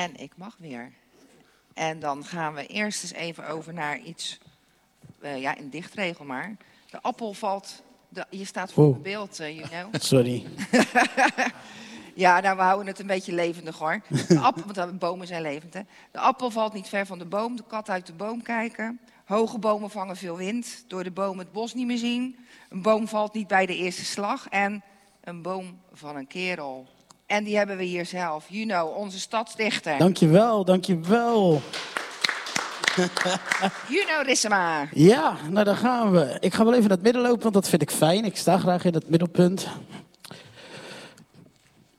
En ik mag weer. En dan gaan we eerst eens even over naar iets, eh, ja, in dichtregel maar. De appel valt, de, je staat voor het beeld, eh, you know. Sorry. Ja, nou, we houden het een beetje levendig hoor. De appel, want bomen zijn levend, hè. De appel valt niet ver van de boom, de kat uit de boom kijken. Hoge bomen vangen veel wind, door de boom het bos niet meer zien. Een boom valt niet bij de eerste slag. En een boom van een kerel. En die hebben we hier zelf, you know, onze stadsdichter. Dankjewel, dankjewel. Know Rissema. Ja, nou daar gaan we. Ik ga wel even naar het midden lopen, want dat vind ik fijn. Ik sta graag in het middelpunt.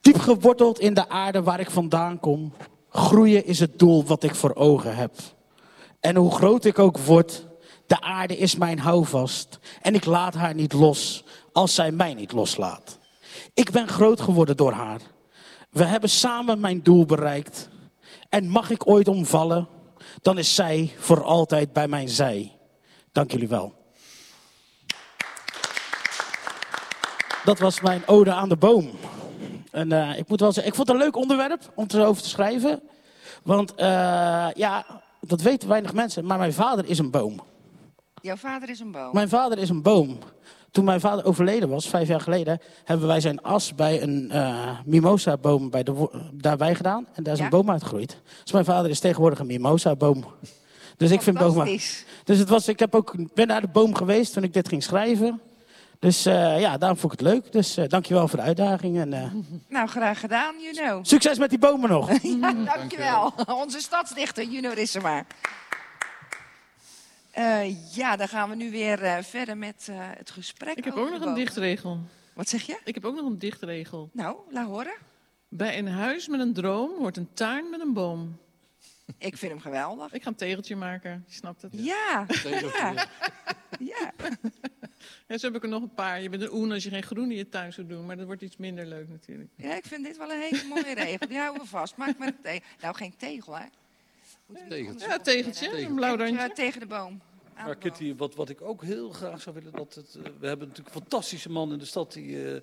Diep geworteld in de aarde waar ik vandaan kom. Groeien is het doel wat ik voor ogen heb. En hoe groot ik ook word, de aarde is mijn houvast. En ik laat haar niet los als zij mij niet loslaat. Ik ben groot geworden door haar. We hebben samen mijn doel bereikt. En mag ik ooit omvallen, dan is zij voor altijd bij mijn zij. Dank jullie wel. Dat was mijn ode aan de boom. En eh, ik moet wel zeggen, ik vond het een leuk onderwerp om erover te schrijven. Want eh, ja, dat weten weinig mensen, maar mijn vader is een boom. Jouw vader is een boom. Mijn vader is een boom. Toen mijn vader overleden was, vijf jaar geleden, hebben wij zijn as bij een eh, mimosa-boom bij de, daarbij gedaan. En daar is Ja? een boom uitgegroeid. Dus mijn vader is tegenwoordig een mimosa-boom. Dus ik vind bomen. Dus het was, ik heb ook, ben naar de boom geweest toen ik dit ging schrijven. Dus eh, ja, daarom vond ik het leuk. Dus eh dankjewel voor de uitdaging. En, Nou, graag gedaan, you know. succes met die bomen nog. Ja, dankjewel. Onze stadsdichter, Juno Rissema. Eh ja, dan gaan we nu weer eh, verder met eh, het gesprek. Ik heb ook nog een dichtregel. Wat zeg je? Ik heb ook nog een dichtregel. Nou, laat horen. Bij een huis met een droom hoort een tuin met een boom. Ik vind hem geweldig. Ik ga een tegeltje maken, je snapt het. Ja, ja. ja. Ja, zo heb ik er nog een paar. Je bent een oen als je geen groen in je tuin zou doen, maar dat wordt iets minder leuk natuurlijk. Ja, ik vind dit wel een hele mooie regel. Die houden we vast. Maak maar een tegel. Nou, geen tegel, hè? Tegeltje. Ja, tegeltje, een blauw Ja, tegen de boom. Aan Maar de boom. Kitty, wat, wat ik ook heel graag zou willen, dat het, eh, we hebben natuurlijk een fantastische man in de stad, die, eh,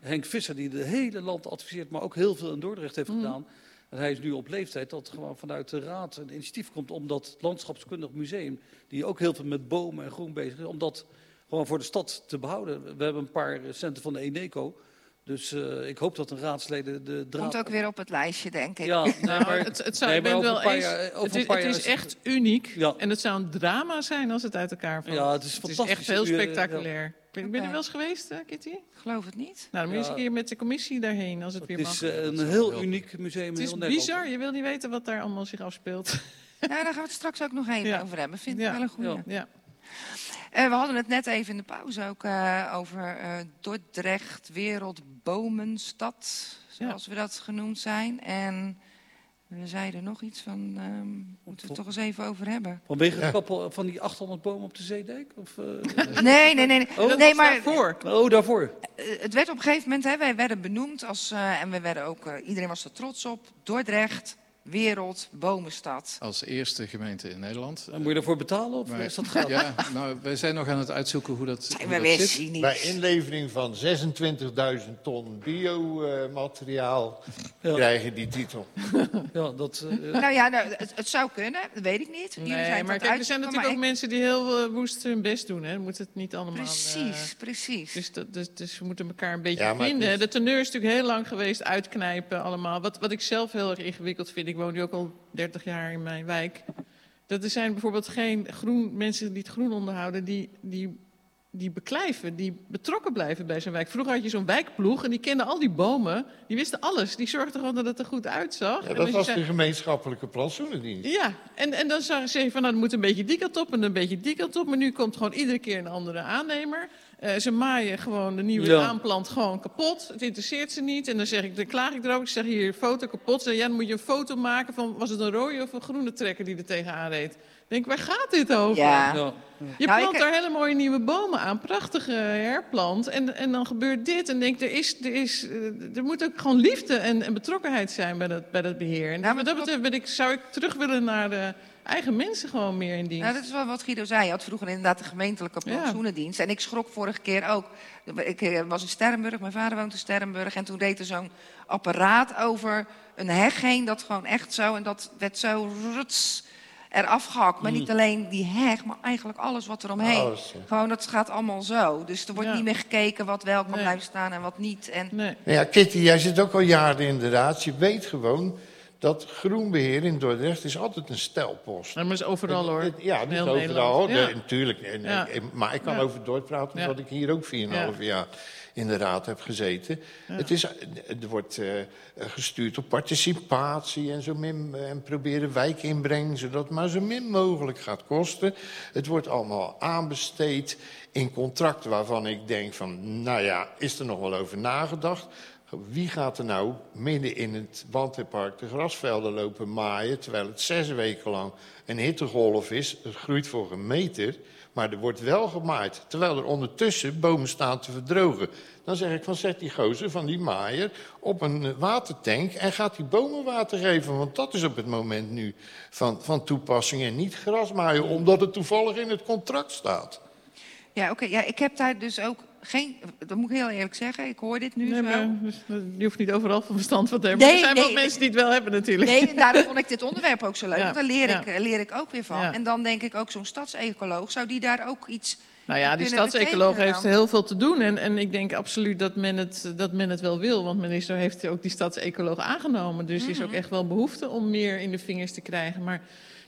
Henk Visser, die het hele land adviseert, maar ook heel veel in Dordrecht heeft gedaan. En hij is nu op leeftijd dat gewoon vanuit de raad een initiatief komt om dat landschapskundig museum, die ook heel veel met bomen en groen bezig is, om dat gewoon voor de stad te behouden. We hebben een paar centen van de Eneco, dus eh, ik hoop dat een raadsleden de draad... Komt ook weer op het lijstje, denk ik. Ja, nee, Nou, maar- het, het, zou, nee, ik ben maar het wel een eens. paar jaar- het is, het is is- echt uniek. Ja. En het zou een drama zijn als het uit elkaar valt. Ja, het is Het is fantastisch. echt heel eh, spectaculair. Ben, ben je er wel eens geweest, eh, Kitty? Ik geloof het niet. Nou, dan moet je eens Ja. een keer met de commissie daarheen, als het, Het weer is mag. eh, een heel uniek museum. het in is heel bizar, je wil niet weten wat daar allemaal zich afspeelt. Nou, daar gaan we het straks ook nog even Ja. over hebben. Vind ik Ja. wel een goede. Ja. Eh, we hadden het net even in de pauze ook eh, over eh, Dordrecht, wereldbomenstad, zoals we dat genoemd zijn. En we zeiden nog iets van, ehm moeten we het toch eens even over hebben. Vanwege het kappel van die 800 bomen op de zeedijk? Of, Nee, nee, nee. nee. Dat nee maar daarvoor. oh, daarvoor. het werd op een gegeven moment, hè, wij werden benoemd als, eh, en we werden ook, eh, iedereen was er trots op, Dordrecht, wereldbomenstad. Als eerste gemeente in Nederland. En moet je daarvoor betalen of Maar- is dat gratis? Ja, nou, wij zijn nog aan het uitzoeken hoe dat, Zijn hoe we dat weer zit. Bij inlevering van 26.000 ton biomateriaal Ja. krijgen die titel. Ja, dat, eh, Nou ja, nou, het, het zou kunnen, dat weet ik niet. Jullie zijn Nee, maar kijk, er zijn uitzoeken, natuurlijk ook mensen die heel uh, woest hun best doen. Hè. Dan moet het niet allemaal... Precies, eh, precies. dus, dat, dus, dus we moeten elkaar een beetje Ja, vinden. is- De teneur is natuurlijk heel lang geweest, uitknijpen allemaal. Wat, wat ik zelf heel erg ingewikkeld vind, ik woon nu ook al 30 jaar in mijn wijk. Dat er zijn bijvoorbeeld geen groen, mensen die het groen onderhouden, die, die, die beklijven, die betrokken blijven bij zo'n wijk. Vroeger had je zo'n wijkploeg en die kenden al die bomen. Die wisten alles. Die zorgden gewoon dat het er goed uitzag. Ja, En dat was zei- de gemeenschappelijke plantsoenendienst. ja, en, en dan zou ze van, nou, er moet een beetje die kant op en een beetje die kant op. Maar nu komt gewoon iedere keer een andere aannemer. Eh, ze maaien gewoon de nieuwe Ja. aanplant gewoon kapot. Het interesseert ze niet. En dan, zeg ik, dan klaag ik erover. Ik zeg hier, foto kapot. Zeg, ja, dan moet je een foto maken van, was het een rode of een groene trekker die er tegenaan reed. denk, waar gaat dit over? Ja. Ja. Je Nou, plant ik- daar hele mooie nieuwe bomen aan, prachtige herplant. En, en dan gebeurt dit. En denk, er, is, er, is, eh, er moet ook gewoon liefde en, en betrokkenheid zijn bij dat, bij dat beheer. En Nou, maar wat dat dat- betreft ben ik, zou ik terug willen naar de eigen mensen gewoon meer in dienst. Nou, dat is wel wat Guido zei. Je had vroeger inderdaad de gemeentelijke Ja. plantsoenendienst. En ik schrok vorige keer ook. Ik eh, was in Sterrenburg, mijn vader woont in Sterrenburg. En toen reed er zo'n apparaat over een heg heen. Dat gewoon echt zo. En dat werd zo ruts eraf gehakt. Maar niet alleen die heg, maar eigenlijk alles wat eromheen. Alles, ja. Gewoon, dat gaat allemaal zo. Dus er wordt Ja. niet meer gekeken wat wel kan Nee. blijven staan en wat niet. En Nee. Ja, Kitty, jij zit ook al jaren in de raad. Je weet gewoon dat groenbeheer in Dordrecht is altijd een stelpost. Maar dat is overal hoor. Het- Ja, niet overal. Nee, natuurlijk. Ja. maar ik kan Ja. over Dordt praten, omdat ik hier ook 4,5 jaar in de raad heb gezeten. Het is, er wordt eh, gestuurd op participatie en, zo min, en proberen wijkinbreng, zodat het maar zo min mogelijk gaat kosten. Het wordt allemaal aanbesteed in contracten waarvan ik denk van, nou ja, is er nog wel over nagedacht? Wie gaat er nou midden in het Wantepark de grasvelden lopen maaien... terwijl het zes weken lang een hittegolf is? Het groeit voor een meter, maar er wordt wel gemaaid. Terwijl er ondertussen bomen staan te verdrogen. Dan zeg ik van zet die gozer van die maaier op een eh, watertank... en gaat die bomen water geven, want dat is op het moment nu van, van toepassing... en niet gras maaien, omdat het toevallig in het contract staat. ja, oké. ja, ik heb daar dus ook geen... Dat moet ik heel eerlijk zeggen. Ik hoor dit nu Nee, zo. maar, je hoeft niet overal van verstand van te hebben. Nee, er zijn nee, wel mensen die het wel hebben natuurlijk. Nee, en daarom vond ik dit onderwerp ook zo leuk. Ja, Want daar leer ik, ja. leer ik ook weer van. Ja. En dan denk ik ook zo'n stadsecoloog, zou die daar ook iets... Nou ja, die stadsecoloog heeft heel veel te doen. En, en ik denk absoluut dat men, het, dat men het wel wil. Want minister heeft ook die stadsecoloog aangenomen. Dus er is Mhm. ook echt wel behoefte om meer in de vingers te krijgen. Maar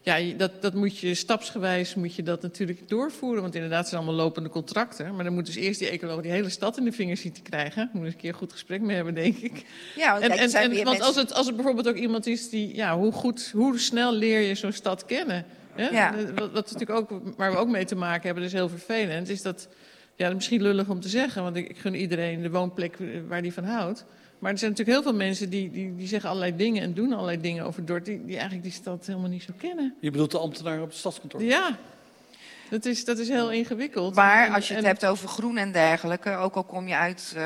ja, dat, dat moet je stapsgewijs moet je dat natuurlijk doorvoeren. Want inderdaad, het zijn allemaal lopende contracten. Maar dan moet dus eerst die ecoloog die hele stad in de vingers zien te krijgen. Daar moet eens een keer een goed gesprek mee hebben, denk ik. Ja, want En, kijk, en, zijn en, want mensen- als het, als het bijvoorbeeld ook iemand is die, ja, hoe goed, hoe snel leer je zo'n stad kennen? Hè? Ja. Wat, wat natuurlijk ook, waar we ook mee te maken hebben, dat is heel vervelend, is dat, ja, dat is misschien lullig om te zeggen, want ik, ik gun iedereen de woonplek waar die van houdt. Maar er zijn natuurlijk heel veel mensen die, die, die zeggen allerlei dingen en doen allerlei dingen over Dordt, die, die eigenlijk die stad helemaal niet zo kennen. Je bedoelt de ambtenaar op het stadskantoor? Ja, dat is, dat is heel ingewikkeld. Maar En- als je het en- hebt over groen en dergelijke, ook al kom je uit eh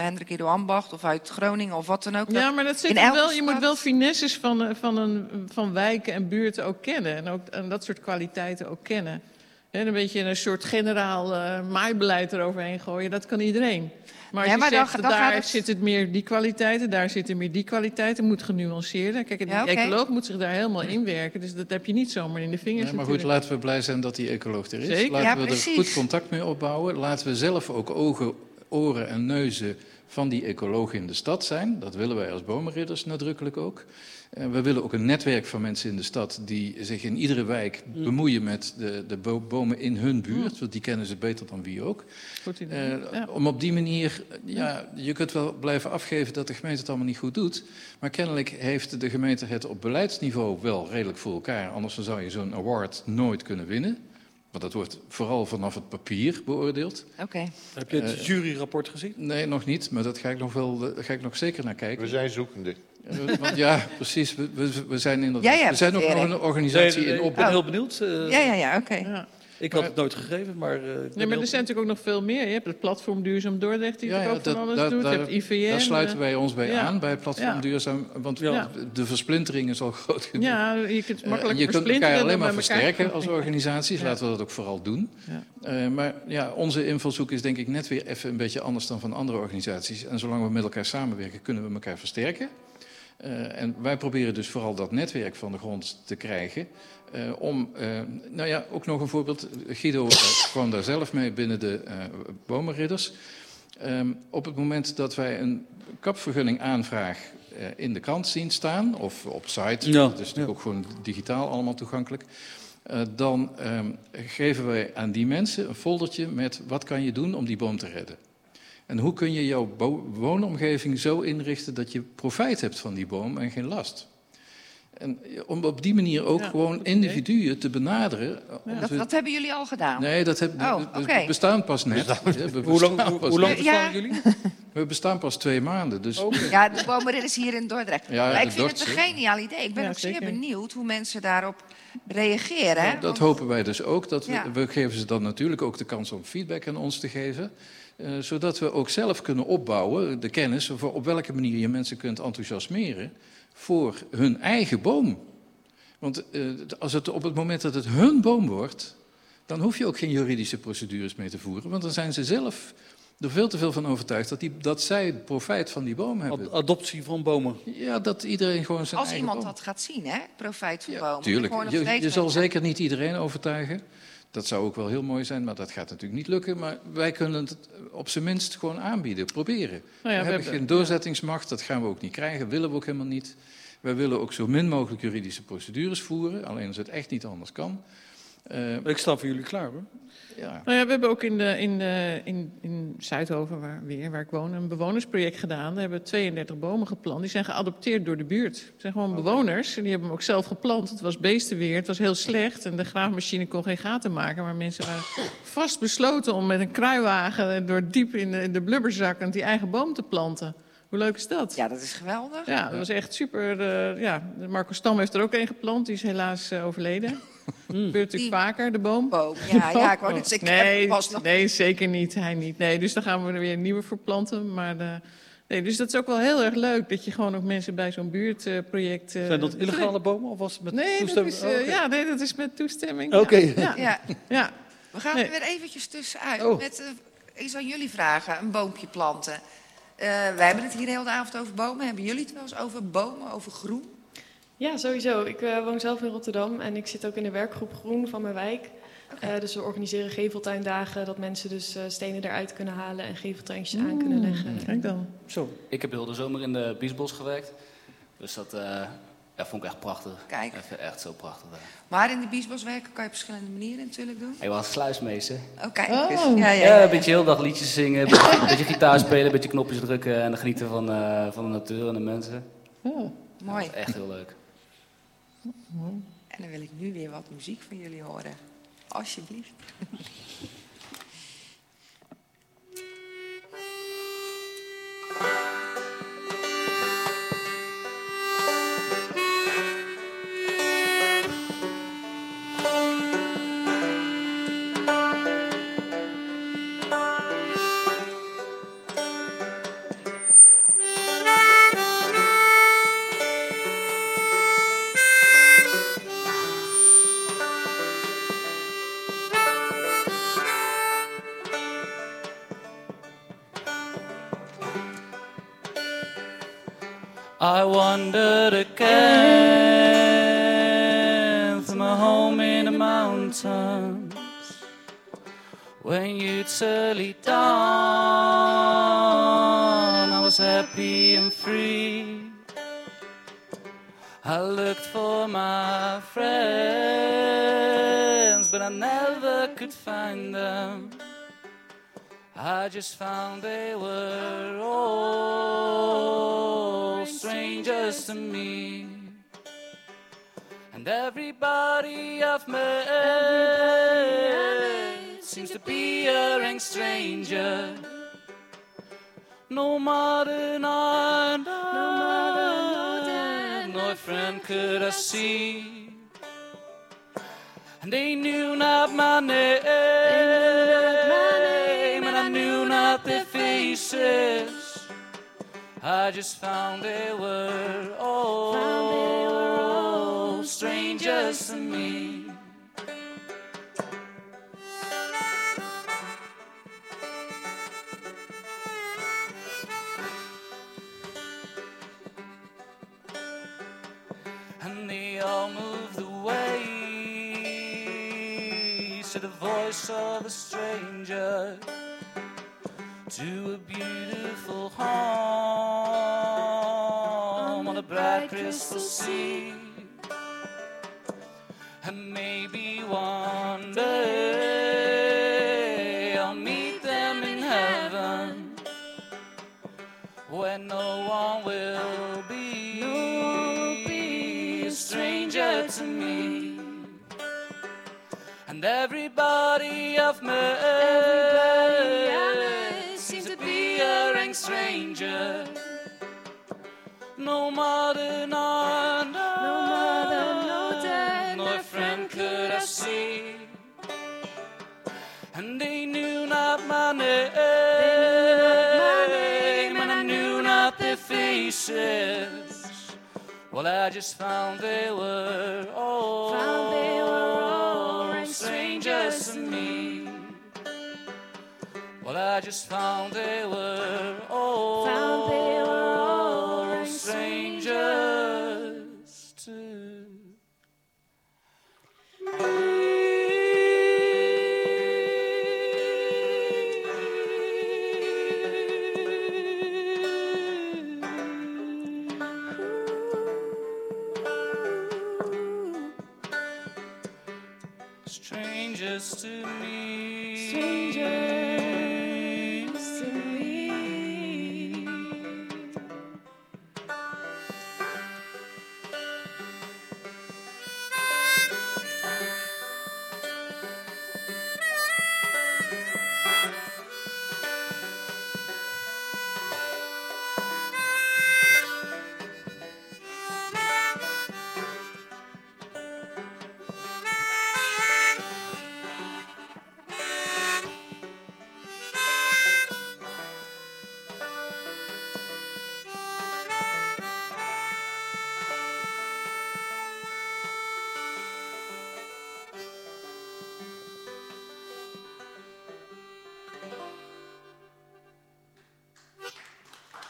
Hendrik Ido Ambacht of uit Groningen of wat dan ook. Ja, maar dat zit wel, je moet wel finesses van, eh, van, een, van wijken en buurten ook kennen. En, ook, en dat soort kwaliteiten ook kennen. En een beetje een soort generaal eh, maaibeleid eroverheen gooien, dat kan iedereen. Maar Ja, je maar dan zegt, ga- dan daar gaat het- zitten meer die kwaliteiten, daar zitten meer die kwaliteiten, moet genuanceerder. Kijk, en die Ja, ecoloog moet zich daar helemaal inwerken, dus dat heb je niet zomaar in de vingers Nee, maar goed, laten we blij zijn dat die ecoloog er is. Zeker. Laten Ja, we er goed contact mee opbouwen. Laten we zelf ook ogen, oren en neuzen van die ecoloog in de stad zijn. Dat willen wij als bomenridders nadrukkelijk ook. Eh, we willen ook een netwerk van mensen in de stad die zich in iedere wijk bemoeien met de, de bo- bomen in hun buurt. Want die kennen ze beter dan wie ook. Goed idee. Eh, Ja. Om op die manier, eh, ja, je kunt wel blijven afgeven dat de gemeente het allemaal niet goed doet. Maar kennelijk heeft de gemeente het op beleidsniveau wel redelijk voor elkaar. Anders zou je zo'n award nooit kunnen winnen. Want dat wordt vooral vanaf het papier beoordeeld. Oké. Heb je het juryrapport gezien? Nee, nog niet, maar dat ga ik nog, wel, daar ga ik nog zeker naar kijken. We zijn zoekende. Want ja, precies, we, we, we zijn inderdaad... Hebt we zijn ook nog een organisatie Nee, nee, in ik ben opbouw. heel benieuwd. eh, Ja, ja, ja, oké. Ja. Ik had het nooit gegeven, maar... eh, ik ben Nee, maar er zijn natuurlijk ook nog veel meer. Je hebt het platform Duurzaam Dordrecht, die Ja, ook van dat- alles dat- doet. Je daar- hebt IVN. Daar sluiten eh, wij ons bij ja. aan, bij het platform Ja. Duurzaam. Want Ja. de versplintering is al groot genoeg. Ja, je kunt makkelijk je kunt versplinteren elkaar alleen maar versterken als organisaties. Ja. Laten we dat ook vooral doen. Ja. Eh, maar ja, onze invalshoek is denk ik net weer even een beetje anders dan van andere organisaties. En zolang we met elkaar samenwerken, kunnen we elkaar versterken. Eh, en wij proberen dus vooral dat netwerk van de grond te krijgen. eh, om, eh, nou ja, ook nog een voorbeeld. Guido kwam daar zelf mee binnen de bomenridders. Ehm, op het moment dat wij een kapvergunning aanvraag in de krant zien staan, of op site, Ja, dat is natuurlijk ja. ook gewoon digitaal allemaal toegankelijk, dan ehm, geven wij aan die mensen een foldertje met wat kan je doen om die boom te redden. En hoe kun je jouw woonomgeving zo inrichten dat je profijt hebt van die boom en geen last. En om op die manier ook Ja, gewoon individuen te benaderen. Ja. Dat, dat hebben jullie al gedaan. Nee, dat heb, Oh, we- bestaan pas net. Ja, we Hoe lang, bestaan hoe, pas- hoe lang Ja. bestaan jullie? We bestaan pas twee maanden. Dus Ja, de bomenridders hier in Dordrecht. Ja, maar ik vind het een geniaal idee. Ik ben Ja, ook zeer benieuwd hoe mensen daarop reageren. dat Want- hopen wij dus ook. Dat we, Ja. we geven ze dan natuurlijk ook de kans om feedback aan ons te geven. Eh, zodat we ook zelf kunnen opbouwen, de kennis, voor op welke manier je mensen kunt enthousiasmeren voor hun eigen boom. Want eh, als het op het moment dat het hun boom wordt, dan hoef je ook geen juridische procedures mee te voeren. Want dan zijn ze zelf er veel te veel van overtuigd dat, die, dat zij profijt van die boom hebben. Ad- Adoptie van bomen. Ja, dat iedereen gewoon zijn Als eigen iemand boom... dat gaat zien, hè? Profijt van Ja, bomen. tuurlijk. Je, je zal zeker niet iedereen overtuigen. Dat zou ook wel heel mooi zijn, maar dat gaat natuurlijk niet lukken. Maar wij kunnen het op zijn minst gewoon aanbieden, proberen. Nou ja, we, we hebben hebben- geen doorzettingsmacht, dat gaan we ook niet krijgen, willen we ook helemaal niet. Wij willen ook zo min mogelijk juridische procedures voeren, alleen als het echt niet anders kan. Eh, Ik sta voor jullie klaar hoor. Ja. Nou ja, we hebben ook in, de, in, de, in, in Zuidhoven, waar, weer, waar ik woon, een bewonersproject gedaan. Daar hebben we 32 bomen geplant. Die zijn geadopteerd door de buurt. Het zijn gewoon bewoners. En die hebben hem ook zelf geplant. Het was beestenweer, het was heel slecht. En de graafmachine kon geen gaten maken. Maar mensen waren vast besloten om met een kruiwagen door diep in de, in de blubberzak die eigen boom te planten. Hoe leuk is dat? Ja, dat is geweldig. Ja, dat was echt super. eh, ja, Marco Stam heeft er ook een geplant. Die is helaas eh, overleden. Gebeurt natuurlijk Die- vaker, de boom. Boom. Ja, ja, ik wou net zeggen, ik heb nee, pas nog... nee, zeker niet. Hij niet. Nee, dus dan gaan we er weer een nieuwe voor planten. Maar de, nee, dus dat is ook wel heel erg leuk dat je gewoon ook mensen bij zo'n buurtproject. eh, Zijn dat illegale bomen of was het met Nee, dat toestemming? is, Oh, eh, ja, nee, dat is met toestemming. Oké. Ja, ja, Ja, ja. we gaan Nee. er weer eventjes tussenuit. Oh. Met, eh, ik zal jullie vragen, een boompje planten. Eh, wij hebben het hier heel de avond over bomen. Hebben jullie het wel eens over bomen, over groen? Ja, sowieso. Ik eh, woon zelf in Rotterdam en ik zit ook in de werkgroep Groen van mijn wijk. Eh, dus we organiseren geveltuindagen, dat mensen dus eh, stenen eruit kunnen halen en geveltuintjes aan kunnen leggen. Kijk dan. Zo. Ik heb heel de zomer in de Biesbos gewerkt. Dus dat ja, vond ik echt prachtig. Kijk. Even echt zo prachtig daar. Maar in de biesbos werken kan je op verschillende manieren natuurlijk doen. Ik was sluismeester. Oh, kijk Oh. eens. Ja, ja, Ja, ja, een beetje heel dag liedjes zingen, een beetje, gitaar spelen, een beetje knopjes drukken en genieten van, eh, van de natuur en de mensen. Oh. Mooi. Dat is echt heel leuk. En dan wil ik nu weer wat muziek van jullie horen. Alsjeblieft. wandered again from a home in the mountains when you'd surly dawn. I was happy and free. I looked for my friends, but I never could find them. I just found they were all strangers to me. And everybody I've met seems to be a rank stranger. No mother, nor no friend could I see. And they knew not my name, and I knew not their faces. I just found they were all strangers to me. and they all moved away to the voice of a stranger to a beautiful home on a bright crystal sea and maybe one day I'll meet them in heaven where no one will be, a stranger to me. And everybody I've met seems stranger. No mother, no, no, mother, no dad, no no friend could I see. And they knew not my name, and I knew not their faces. Well, I just found they were all, Found they were Well, I just found they were all, Found they were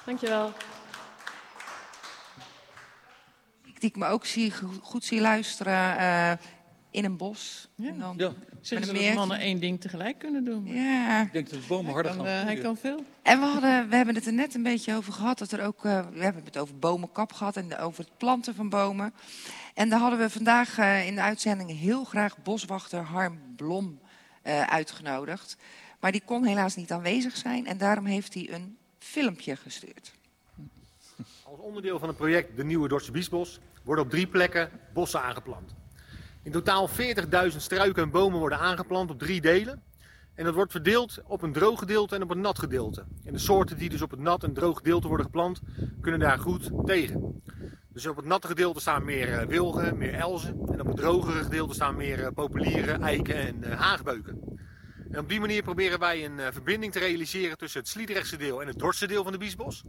Dankjewel. Die ik me ook zie, goed zie luisteren eh, in een bos. Ja. En dan, Ja, Zeggen ze dat mannen één ding tegelijk kunnen doen. maar ja. ik denk dat de bomen harder gaan eh, hij kan veel. En we, hadden, we hebben het er net een beetje over gehad. Dat er ook, eh, we hebben het over bomenkap gehad en over het planten van bomen. En daar hadden we vandaag in de uitzending heel graag boswachter Harm Blom eh, uitgenodigd. Maar die kon helaas niet aanwezig zijn en daarom heeft hij een filmpje gestuurd. Als onderdeel van het project De Nieuwe Dordtse Biesbos worden op drie plekken bossen aangeplant. In totaal 40.000 struiken en bomen worden aangeplant op drie delen. En dat wordt verdeeld op een droog gedeelte en op een nat gedeelte. En de soorten die dus op het nat en droog gedeelte worden geplant, kunnen daar goed tegen. Dus op het natte gedeelte staan meer eh, wilgen, meer elzen. En op het drogere gedeelte staan meer eh, populieren, eiken en eh, haagbeuken. En op die manier proberen wij een eh, verbinding te realiseren tussen het Sliedrechtse deel en het Dordtse deel van de Biesbos.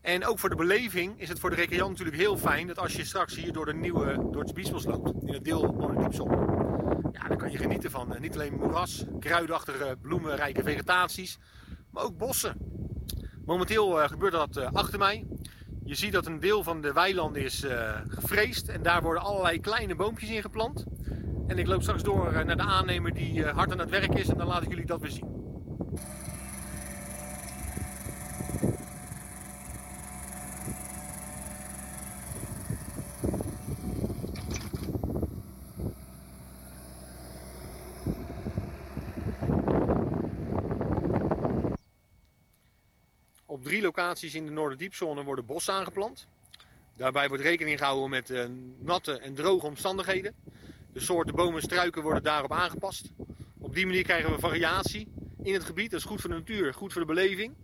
En ook voor de beleving is het voor de recreant natuurlijk heel fijn dat als je straks hier door de nieuwe Dordtse Biesbos loopt, in het deel Monadiepzon. Ja, dan kan je genieten van eh, niet alleen moeras, kruidachtige, bloemenrijke vegetaties, maar ook bossen. Momenteel eh, gebeurt dat eh, achter mij. Je ziet dat een deel van de weilanden is eh gevreesd en daar worden allerlei kleine boompjes in geplant. En ik loop straks door eh, naar de aannemer die eh, hard aan het werk is en dan laat ik jullie dat weer zien. Op drie locaties in de Noorderdiepzone worden bossen aangeplant. Daarbij wordt rekening gehouden met eh, natte en droge omstandigheden. De soorten bomen en struiken worden daarop aangepast. Op die manier krijgen we variatie in het gebied. Dat is goed voor de natuur, goed voor de beleving.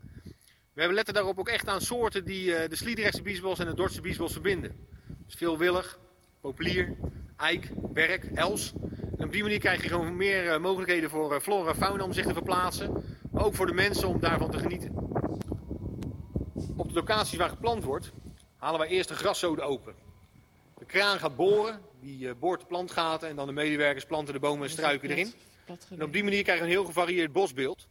We letten daarop ook echt aan soorten die eh, de Sliedrechtse biesbos en het Dordtse biesbos verbinden. Dus veelwillig, populier, eik, berk, els. En op die manier krijg je gewoon meer eh, mogelijkheden voor eh, flora en fauna om zich te verplaatsen. Maar ook voor de mensen om daarvan te genieten. Op de locaties waar geplant wordt, halen wij eerst de graszode open. De kraan gaat boren, die eh, boort de plantgaten en dan de medewerkers planten de bomen en struiken erin. En op die manier krijg je een heel gevarieerd bosbeeld.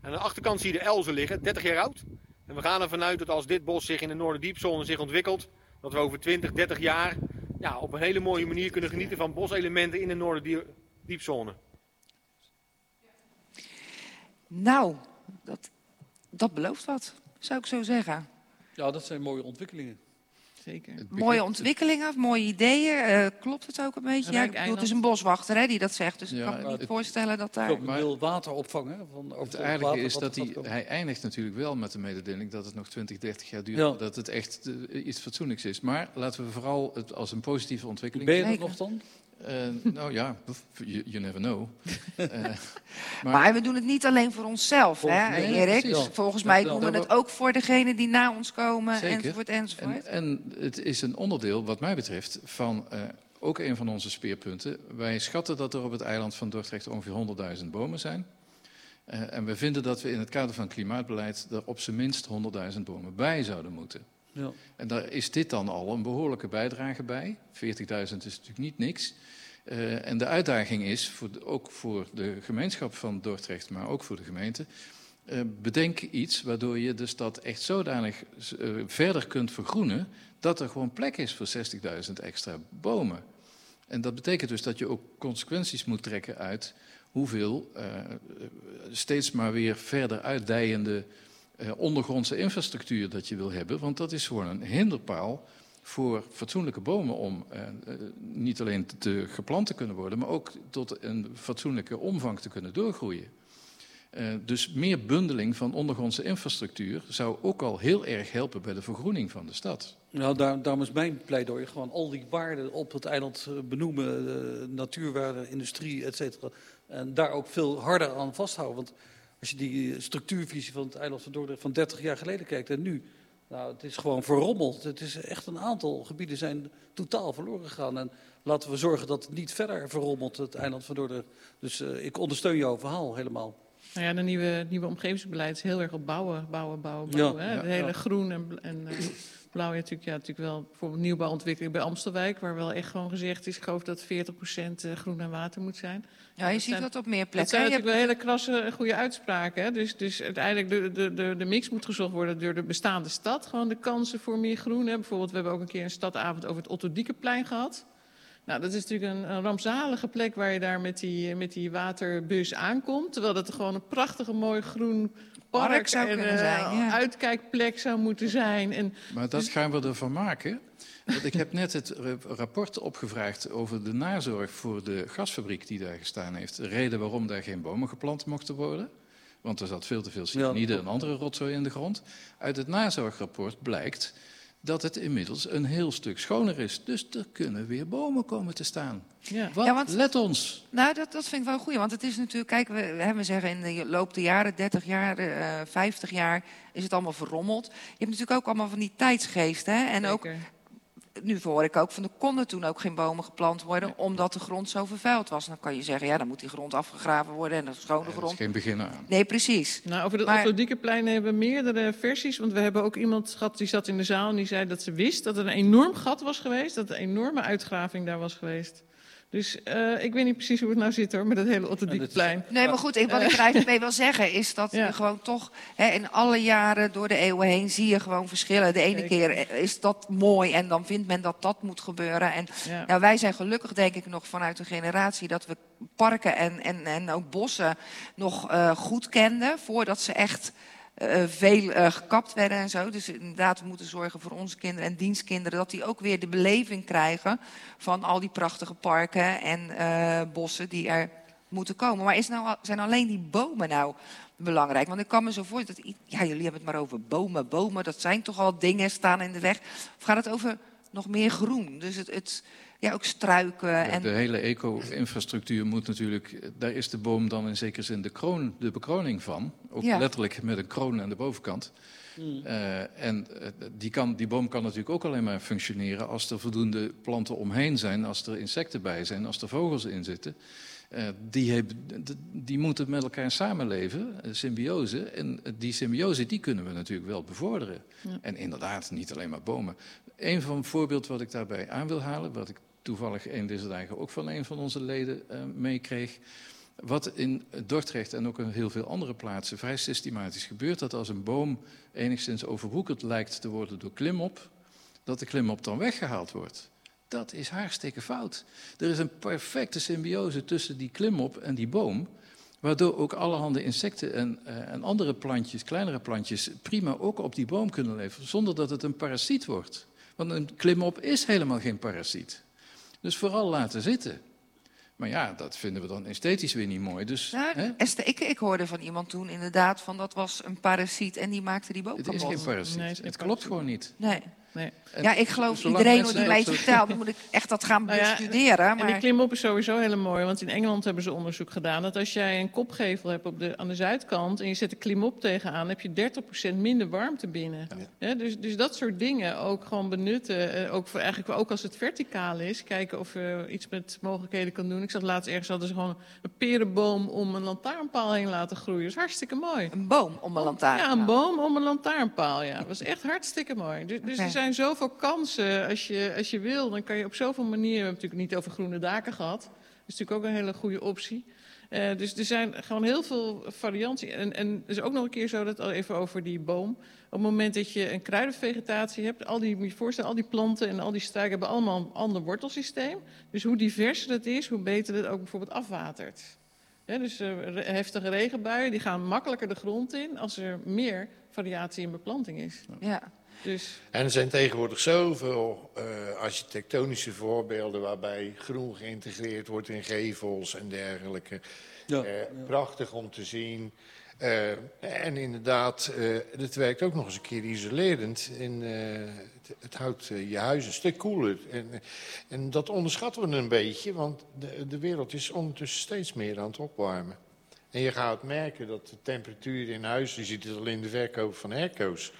En aan de achterkant zie je de elzen liggen, 30 jaar oud. En we gaan ervan uit dat als dit bos zich in de Noorderdiepzone zich ontwikkelt, dat we over 20, 30 jaar ja, op een hele mooie manier kunnen genieten van boselementen in de Noorderdiepzone. Nou, dat, dat belooft wat, zou ik zo zeggen. Ja, dat zijn mooie ontwikkelingen. Zeker. Mooie ontwikkelingen, mooie ideeën. eh, klopt het ook een beetje? Ja, ik bedoel, het is een boswachter hè, die dat zegt. Dus Ja, ik kan me niet het- voorstellen dat daar... Ook Maar- wil water opvangen. Van, Het aardige water is dat hij, hij eindigt natuurlijk wel met de mededeling dat het nog 20, 30 jaar duurt. Ja. Dat het echt eh, iets fatsoenlijks is. Maar laten we vooral het als een positieve ontwikkeling Ben je dat nog dan? Eh, nou ja, you, you never know. Eh, maar, Maar we doen het niet alleen voor onszelf, hè, Nee, Erik. precies. Volgens mij doen we het ook voor degenen die na ons komen, Zeker. enzovoort, enzovoort. en, en het is een onderdeel, wat mij betreft, van eh, ook een van onze speerpunten. Wij schatten dat er op het eiland van Dordrecht ongeveer 100.000 bomen zijn. Eh, en we vinden dat we in het kader van klimaatbeleid er op zijn minst 100.000 bomen bij zouden moeten. Ja. En daar is dit dan al een behoorlijke bijdrage bij. 40.000 is natuurlijk niet niks. Eh, en de uitdaging is, voor ook voor de gemeenschap van Dordrecht, maar ook voor de gemeente... eh, bedenk iets waardoor je de stad echt zodanig eh, verder kunt vergroenen... dat er gewoon plek is voor 60.000 extra bomen. En dat betekent dus dat je ook consequenties moet trekken uit hoeveel steeds maar weer verder uitdijende ondergrondse infrastructuur dat je wil hebben. Want dat is gewoon een hinderpaal voor fatsoenlijke bomen om eh, eh, niet alleen te geplant te kunnen worden, maar ook tot een fatsoenlijke omvang te kunnen doorgroeien. Eh, dus meer bundeling van ondergrondse infrastructuur zou ook al heel erg helpen bij de vergroening van de stad. Nou, daar, daarom is mijn pleidooi gewoon al die waarden op het eiland eh, benoemen. eh, natuurwaarden, industrie, et cetera. En daar ook veel harder aan vasthouden. Want als je die structuurvisie van het eiland van Dordrecht van 30 jaar geleden kijkt en nu... Nou, het is gewoon verrommeld. Het is echt een aantal gebieden zijn totaal verloren gegaan. En laten we zorgen dat het niet verder verrommelt, het eiland van Dordrecht. Dus eh, ik ondersteun jouw verhaal helemaal. Nou ja, de nieuwe, nieuwe omgevingsbeleid is heel erg op bouwen, bouwen, bouwen, bouwen. Ja, hè? ja, hele ja. groen en, en eh, blauw. Ja, natuurlijk, ja, natuurlijk wel bijvoorbeeld nieuwbouwontwikkeling bij Amstelwijk, waar wel echt gewoon gezegd is, ik geloof dat 40% eh, groen en water moet zijn. Ja, je dat ziet zijn- dat op meer Dat plekken. zijn Je natuurlijk hebt- wel hele krasse, goede uitspraken. Hè? Dus, dus uiteindelijk de, de, de, de mix moet gezocht worden door de bestaande stad. Gewoon de kansen voor meer groen. Hè? Bijvoorbeeld, we hebben ook een keer een stadavond over het Otto Diekenplein gehad. Nou, dat is natuurlijk een, een rampzalige plek waar je daar met die, met die waterbus aankomt. Terwijl dat gewoon een prachtige, mooi groen park, Park zou en kunnen eh, zijn, ja. uitkijkplek zou moeten zijn. En Maar dat gaan we ervan maken. Want ik heb net het ra- rapport opgevraagd over de nazorg voor de gasfabriek die daar gestaan heeft. De reden waarom daar geen bomen geplant mochten worden. Want er zat veel te veel cyanide Ja. en andere rotzooi in de grond. Uit het nazorgrapport blijkt dat het inmiddels een heel stuk schoner is. Dus er kunnen weer bomen komen te staan. ja. Wat? Ja, want- Let ons. Nou, dat, dat vind ik wel goed. Want het is natuurlijk, kijk, we, we we zeggen in de loop der jaren, 30 jaar, eh 50 jaar, is het allemaal verrommeld. Je hebt natuurlijk ook allemaal van die tijdsgeest. Hè? En ook. Nu hoor ik ook van, er konden toen ook geen bomen geplant worden, omdat de grond zo vervuild was. Dan kan je zeggen, ja, dan moet die grond afgegraven worden en dat is schone Dat is grond. geen begin aan. Nee, precies. Nou, over dat Maar- Diekenplein hebben we meerdere versies. Want we hebben ook iemand gehad die zat in de zaal en die zei dat ze wist dat er een enorm gat was geweest. Dat er een enorme uitgraving daar was geweest. Dus eh, ik weet niet precies hoe het nou zit hoor, met dat hele Diekenplein. Nee, maar goed, ik, wat ik er eigenlijk mee wil zeggen is dat Ja. je gewoon toch hè, in alle jaren door de eeuwen heen zie je gewoon verschillen. De ene Zeker. keer is dat mooi en dan vindt men dat dat moet gebeuren. En Ja. nou, wij zijn gelukkig denk ik nog vanuit een generatie dat we parken en, en, en ook bossen nog eh, goed kenden voordat ze echt eh, veel eh, gekapt werden en zo. Dus inderdaad, we moeten zorgen voor onze kinderen en dienstkinderen dat die ook weer de beleving krijgen van al die prachtige parken en eh, bossen die er moeten komen. Maar is nou, zijn alleen die bomen nou belangrijk? Want ik kan me zo voorstellen dat ja, jullie hebben het maar over bomen, bomen. Dat zijn toch al dingen staan in de weg. Of gaat het over nog meer groen? Dus het, het ja, ook struiken Ja, en De hele eco-infrastructuur moet natuurlijk, daar is de boom dan in zekere zin de, kroon, de bekroning van. Ook Ja. letterlijk met een kroon aan de bovenkant. Eh, en eh, die, kan, die boom kan natuurlijk ook alleen maar functioneren als er voldoende planten omheen zijn, als er insecten bij zijn, als er vogels in zitten. Eh, die, die moeten met elkaar samenleven, symbiose. En die symbiose die kunnen we natuurlijk wel bevorderen. En inderdaad, niet alleen maar bomen. Een van voorbeeld wat ik daarbij aan wil halen, wat ik toevallig een deze dagen ook van een van onze leden eh, meekreeg. Wat in Dordrecht en ook in heel veel andere plaatsen vrij systematisch gebeurt, dat als een boom enigszins overwoekerd lijkt te worden door klimop, dat de klimop dan weggehaald wordt. Dat is hartstikke fout. Er is een perfecte symbiose tussen die klimop en die boom, waardoor ook allerhande insecten en, eh, en andere plantjes, kleinere plantjes, prima ook op die boom kunnen leven, zonder dat het een parasiet wordt. Want een klimop is helemaal geen parasiet. Dus vooral laten zitten. Maar ja, dat vinden we dan esthetisch weer niet mooi. Dus hè, Esther, ik, ik hoorde van iemand toen inderdaad van dat was een parasiet en die maakte die boom het is geen parasiet. Nee, het is geen het klopt gewoon niet. Nee. Nee. Ja, ik geloof zolang iedereen die mij vertelt. Dan moet ik echt dat gaan Nou ja, bestuderen. En die Maar klimop is sowieso heel mooi, want in Engeland hebben ze onderzoek gedaan dat als jij een kopgevel hebt op de, aan de zuidkant en je zet de klimop tegenaan, heb je 30% minder warmte binnen. Hè, dus, dus dat soort dingen ook gewoon benutten, eh, ook, voor, eigenlijk ook als het verticaal is, kijken of je iets met mogelijkheden kan doen. Ik zag laatst ergens hadden ze gewoon een perenboom om een lantaarnpaal heen laten groeien. Dat is hartstikke mooi. een boom om een lantaarn. Ja, een boom om een lantaarnpaal, ja. Dat was echt hartstikke mooi. Dus, dus er zijn zoveel kansen. Als je, als je wil, dan kan je op zoveel manieren... We hebben het natuurlijk niet over groene daken gehad. Dat is natuurlijk ook een hele goede optie. Eh, dus er zijn gewoon heel veel varianten. En, en is ook nog een keer zo, dat al even over die boom. Op het moment dat je een kruidenvegetatie hebt... Al die, moet je voorstellen, al die planten en al die struiken... hebben allemaal een ander wortelsysteem. Dus hoe diverser dat is, hoe beter het ook bijvoorbeeld afwatert. Dus eh, heftige regenbuien die gaan makkelijker de grond in... als er meer variatie in beplanting is. Ja. Dus En er zijn tegenwoordig zoveel eh, architectonische voorbeelden waarbij groen geïntegreerd wordt in gevels en dergelijke. Ja. Eh, Prachtig om te zien. Eh, en inderdaad, eh het werkt ook nog eens een keer isolerend. In, eh, het, het houdt je huis een stuk koeler. En, en dat onderschatten we een beetje, want de, de wereld is ondertussen steeds meer aan het opwarmen. En je gaat merken dat de temperatuur in huis, je ziet het al in de verkoop van airco's,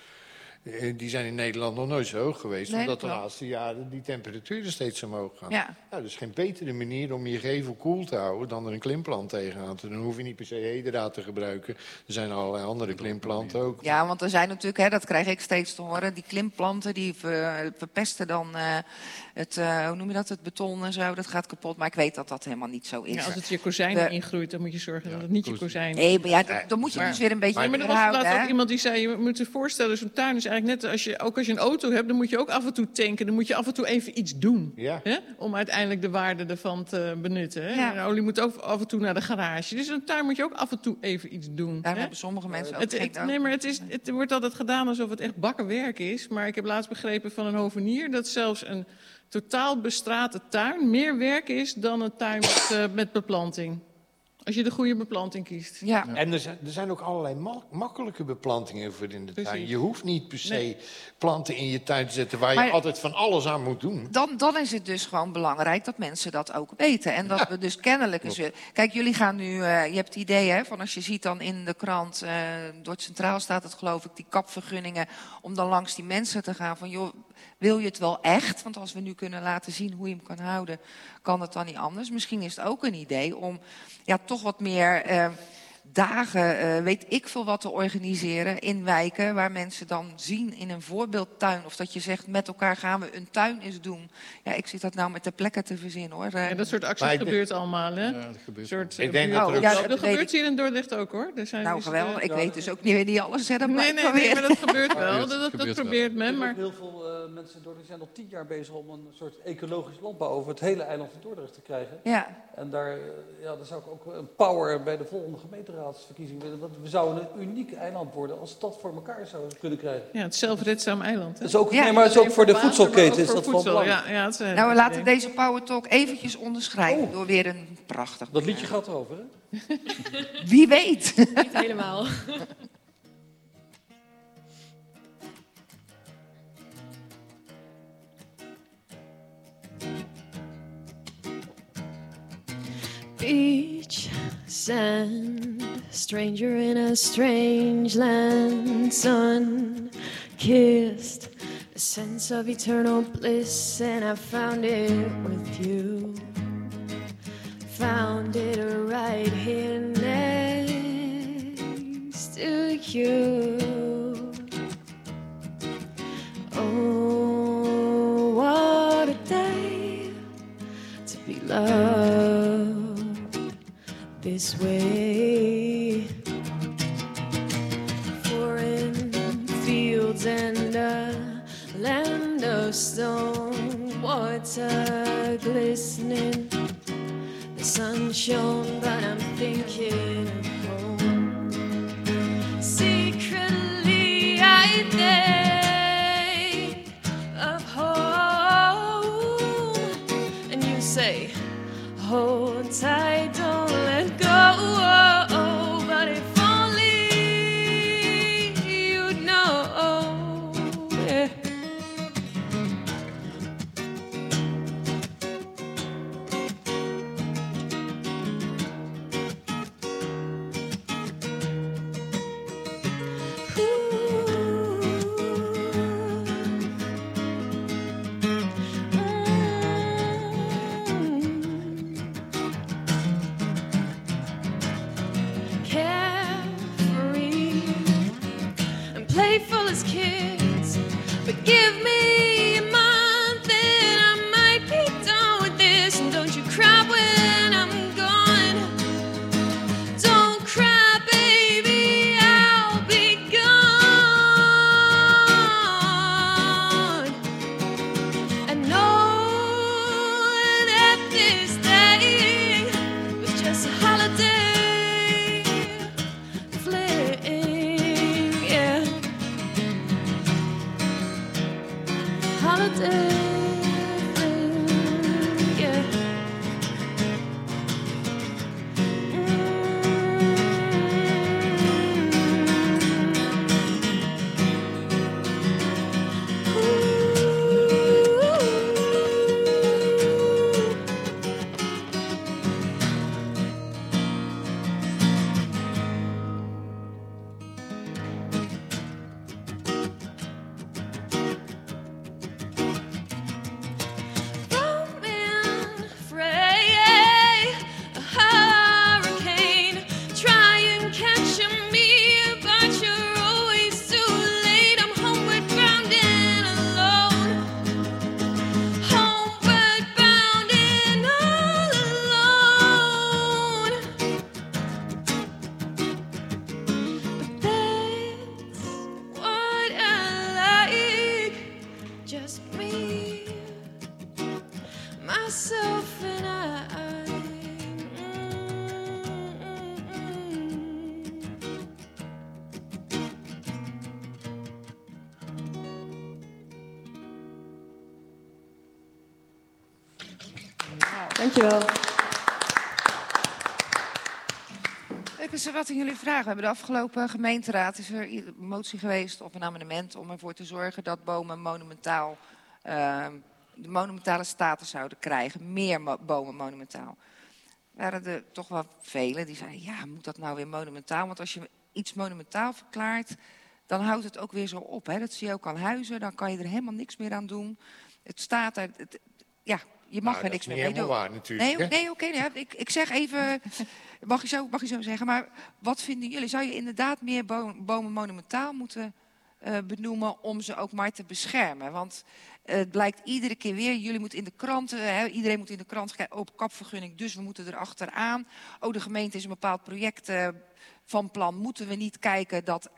die zijn in Nederland nog nooit zo hoog geweest. Nee, omdat de klopt. laatste jaren die temperaturen steeds omhoog gaan. Ja. Nou, dus geen betere manier om je gevel koel te houden dan er een klimplant tegenaan te doen. Dan hoef je niet per se hedraad te gebruiken. Er zijn allerlei andere klimplanten ook. ja, want er zijn natuurlijk, hè, dat krijg ik steeds te horen... die klimplanten die ver- verpesten dan eh, het, eh, hoe noem je dat, het beton en zo. Dat gaat kapot, maar ik weet dat dat helemaal niet zo is. ja, als het je kozijnen De- ingroeit, dan moet je zorgen dat het niet je koz- kozijn Nee, maar ja, dan, dan moet je Maar- dus weer een beetje Nee, maar er was laatst ook iemand die zei, je moet je voorstellen, zo'n tuin is eigenlijk net als je, ook als je een auto hebt, dan moet je ook af en toe tanken. Dan moet je af en toe even iets doen. Ja. Hè? Om uiteindelijk de waarde ervan te benutten. Hè? Ja. En olie moet ook af en toe naar de garage. Dus een tuin moet je ook af en toe even iets doen. Daarom hè? hebben sommige mensen ook Het, het, nee, maar het, is, het wordt altijd gedaan alsof het echt bakkenwerk is. Maar ik heb laatst begrepen van een hovenier dat zelfs een totaal bestrate tuin meer werk is dan een tuin met, eh, met beplanting. Als je de goede beplanting kiest. Ja. En er zijn, er zijn ook allerlei ma- makkelijke beplantingen voor in de tuin. Je hoeft niet per se Nee. planten in je tuin te zetten waar Maar- je altijd van alles aan moet doen. Dan, dan is het dus gewoon belangrijk dat mensen dat ook weten. En dat we dus kennelijk eens... weer- Kijk, jullie gaan nu... eh, je hebt het idee, hè, van als je ziet dan in de krant... eh, door het Centraal staat het geloof ik, die kapvergunningen... om dan langs die mensen te gaan van... joh, wil je het wel echt? Want als we nu kunnen laten zien hoe je hem kan houden... kan het dan niet anders. Misschien is het ook een idee om ja, toch wat meer... eh, dagen, eh, weet ik veel wat te organiseren in wijken waar mensen dan zien in een voorbeeldtuin. Of dat je zegt, met elkaar gaan we een tuin eens doen. Ja, ik zit dat nou met de plekken te verzinnen hoor. Ja, dat soort acties Maar ik denk- gebeurt allemaal, hè? Ja, dat gebeurt. Soort, Ik eh, denk dat er ook- Ja, dat, gebeurt hier in Dordrecht ook, hoor. Er zijn nou dus, geweldig, ik weet dus ook niet weer niet alles. Hè, dat Nee, nee, maar dat gebeurt wel. Dat, dat, dat gebeurt wel. probeert men, maar... heel veel mensen in Dordrecht zijn al tien jaar bezig om een soort ecologisch landbouw over het hele eiland van Dordrecht te krijgen. Ja, En daar, eh, ja, daar zou ik ook een power bij de volgende gemeenteraadsverkiezing willen. Want we zouden een uniek eiland worden als we dat voor elkaar zouden kunnen krijgen. Ja, het zelfredzaam eiland. hè? Dat is ook, Ja. nee, maar het is ook voor de voedselketen is dat van voedsel, belang. Ja, ja, het is nou we laten deze Power Talk eventjes onderschrijven Oh. door weer een prachtig... Dat liedje gaat erover, hè? Wie weet. Niet helemaal. Beach, sand, stranger in a strange land, sun kissed, a sense of eternal bliss, and I found it with you. Found it right here next to you. Oh, loved this way. Foreign fields and a land of stone, water glistening. The sun shone, but I'm thinking of home. Secretly, I think Hold wat aan jullie vragen. We hebben de afgelopen gemeenteraad is er een motie geweest of een amendement om ervoor te zorgen dat bomen monumentaal eh, de monumentale status zouden krijgen. Meer bomen monumentaal. Waren er toch wel velen die zeiden, ja, moet dat nou weer monumentaal? Want als je iets monumentaal verklaart, dan houdt het ook weer zo op. Hè? Dat zie je ook aan huizen, dan kan je er helemaal niks meer aan doen. Het staat er, het- ja, je mag Nou, er niks meer mee doen. helemaal waar natuurlijk, Nee, nee oké. ja, ik, ik zeg even, mag je, zo, mag je zo zeggen. Maar wat vinden jullie? Zou je inderdaad meer bo- bomen monumentaal moeten eh, benoemen om ze ook maar te beschermen? Want eh, het blijkt iedere keer weer, jullie moeten in de kranten, hè, iedereen moet in de krant op kapvergunning, dus we moeten er achteraan. Oh, de gemeente is een bepaald project eh, van plan, moeten we niet kijken dat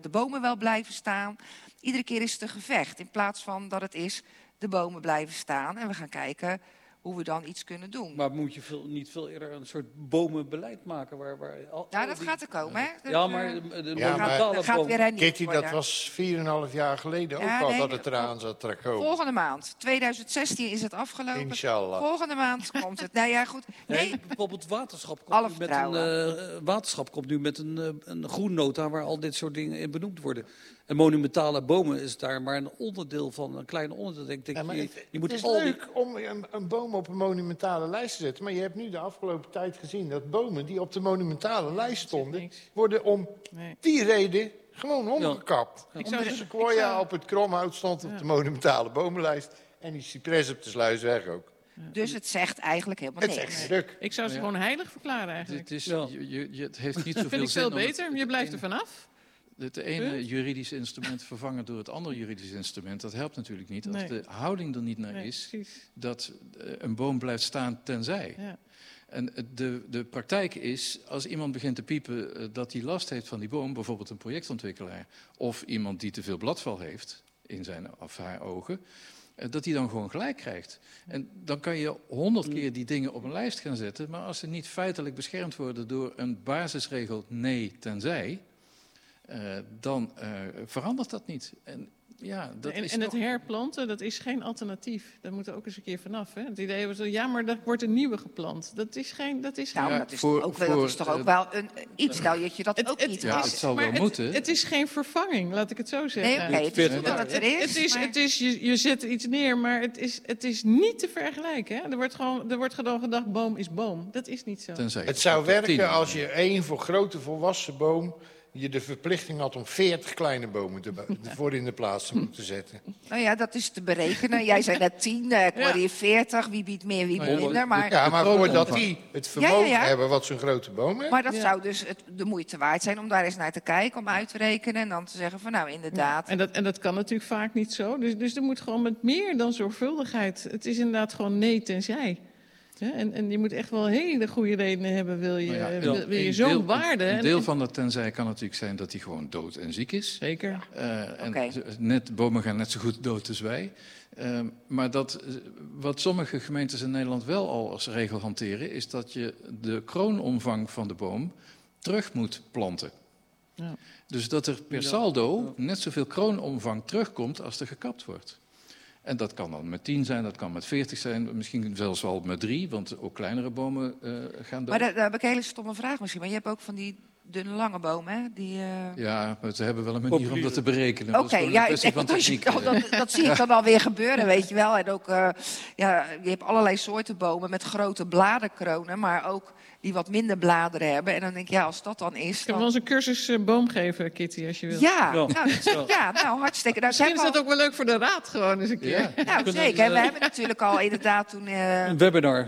de bomen wel blijven staan? Iedere keer is het een gevecht, in plaats van dat het is, de bomen blijven staan en we gaan kijken hoe we dan iets kunnen doen. Maar moet je veel, niet veel eerder een soort bomenbeleid maken? Waar, waar al, Ja, al dat die- gaat er komen, hè? Dat, Ja, eh, maar de, de Ja, maar- monumentale dat gaat weer hernieuwd Kitty, dat was 4,5 jaar geleden ook Ja, al nee, dat het eraan zat te komen. Volgende maand, 2016 is het afgelopen. Inshallah. Volgende maand komt het. Nou ja, goed. Nee, Nee, bijvoorbeeld waterschap komt, Alle nu met een, vertrouwen. eh, waterschap komt nu met een, eh, een groennota waar al dit soort dingen in benoemd worden. En monumentale bomen is daar maar een onderdeel van, een klein onderdeel. Ik Ja, je, het, je het moet is al die- leuk om een, een boom op een monumentale lijst te zetten. Maar je hebt nu de afgelopen tijd gezien dat bomen die op de monumentale lijst stonden, worden om Nee. die reden gewoon omgekapt. Ik Om zou de de- sequoia ik zou- op het kromhout stond op Ja. de monumentale bomenlijst. En die cipres op de sluisweg ook. dus het zegt eigenlijk helemaal Het is niks. echt druk. Ik zou ze Ja. gewoon heilig verklaren eigenlijk. Het, is, Ja. je, het heeft niet Dat zoveel vind ik zin veel het- beter. Je blijft er het vanaf. Het ene Punt. juridische instrument vervangen door het andere juridische instrument, dat helpt natuurlijk niet. Als Nee. de houding er niet naar Nee, is, precies. dat eh, een boom blijft staan tenzij. Ja. En het- de, de praktijk is, als iemand begint te piepen eh, dat hij last heeft van die boom, bijvoorbeeld een projectontwikkelaar, of iemand die te veel bladval heeft in zijn of haar ogen, eh, dat hij dan gewoon gelijk krijgt. En dan kan je honderd keer die dingen op een lijst gaan zetten, maar als ze niet feitelijk beschermd worden door een basisregel nee tenzij, eh, dan eh, verandert dat niet. En Ja, dat en is en het toch- herplanten, dat is geen alternatief. Daar moet er ook eens een keer vanaf. Hè? Het idee was, ja, maar er wordt een nieuwe geplant. Dat is geen... Dat is Nou, geen- dat is, voor- ook, wel, dat is toch ook eh, wel een, iets. Nou, dat je dat Het- ook het niet Ja, had. het zal maar wel het, moeten. Het is geen vervanging, laat ik het zo Nee, zeggen. het is veertig goed dat het er is. het is, maar- het is je, je zet iets neer, maar het is, het is niet te vergelijken. Hè? Er, wordt gewoon, er wordt gewoon gedacht, boom is boom. Dat is niet zo. Tenzij Het zou werken als je één voor grote volwassen boom... je de verplichting had om 40 kleine bomen te, voor in de plaats te moeten zetten. Nou ja, dat is te berekenen. Jij zei net 10, eh, ik hoorde je 40. Wie biedt meer, wie biedt minder. Maar, Ja, maar voordat die het vermogen Ja, ja, ja. hebben wat zo'n grote boom heeft... maar dat Ja. zou dus het, de moeite waard zijn om daar eens naar te kijken. Om uit te rekenen en dan te zeggen van nou inderdaad. En dat, en dat kan natuurlijk vaak niet zo. Dus, dus er moet gewoon met meer dan zorgvuldigheid. Het is inderdaad gewoon nee tenzij. Ja, en, en je moet echt wel hele goede redenen hebben, wil je, Nou ja, wil, wil je zo'n deel- waarde. Een En- deel en- van dat tenzij kan natuurlijk zijn dat hij gewoon dood en ziek is. Zeker. Eh, en net, bomen gaan net zo goed dood als wij. Ehm, maar dat, eh, wat sommige gemeentes in Nederland wel al als regel hanteren, is dat je de kroonomvang van de boom terug moet planten. Ja. Dus dat er per saldo net zoveel kroonomvang terugkomt als er gekapt wordt. En dat kan dan met 10 zijn, dat kan met 40 zijn, misschien zelfs wel met 3, want ook kleinere bomen eh, gaan dood. Maar daar, heb ik een hele stomme vraag misschien. Maar je hebt ook van die dunne lange bomen, hè? Die, eh, Ja, maar ze hebben wel een manier om dat te berekenen. Oké, ja, ik, dat, techniek. dat, dat, dat zie ik dan alweer gebeuren, weet je wel. En ook, eh, ja, je hebt allerlei soorten bomen met grote bladerkronen, maar ook die wat minder bladeren hebben. En dan denk ik, ja, als dat dan is, dan... wel eens een cursus eh, boom geven, Kitty, als je wil. Ja, Ja. nou, ja, nou, hartstikke. Nou, Misschien is we dat ook wel leuk voor de raad gewoon eens een keer. Ja. Nou, zeker. En we hebben natuurlijk al inderdaad toen, eh, Een webinar.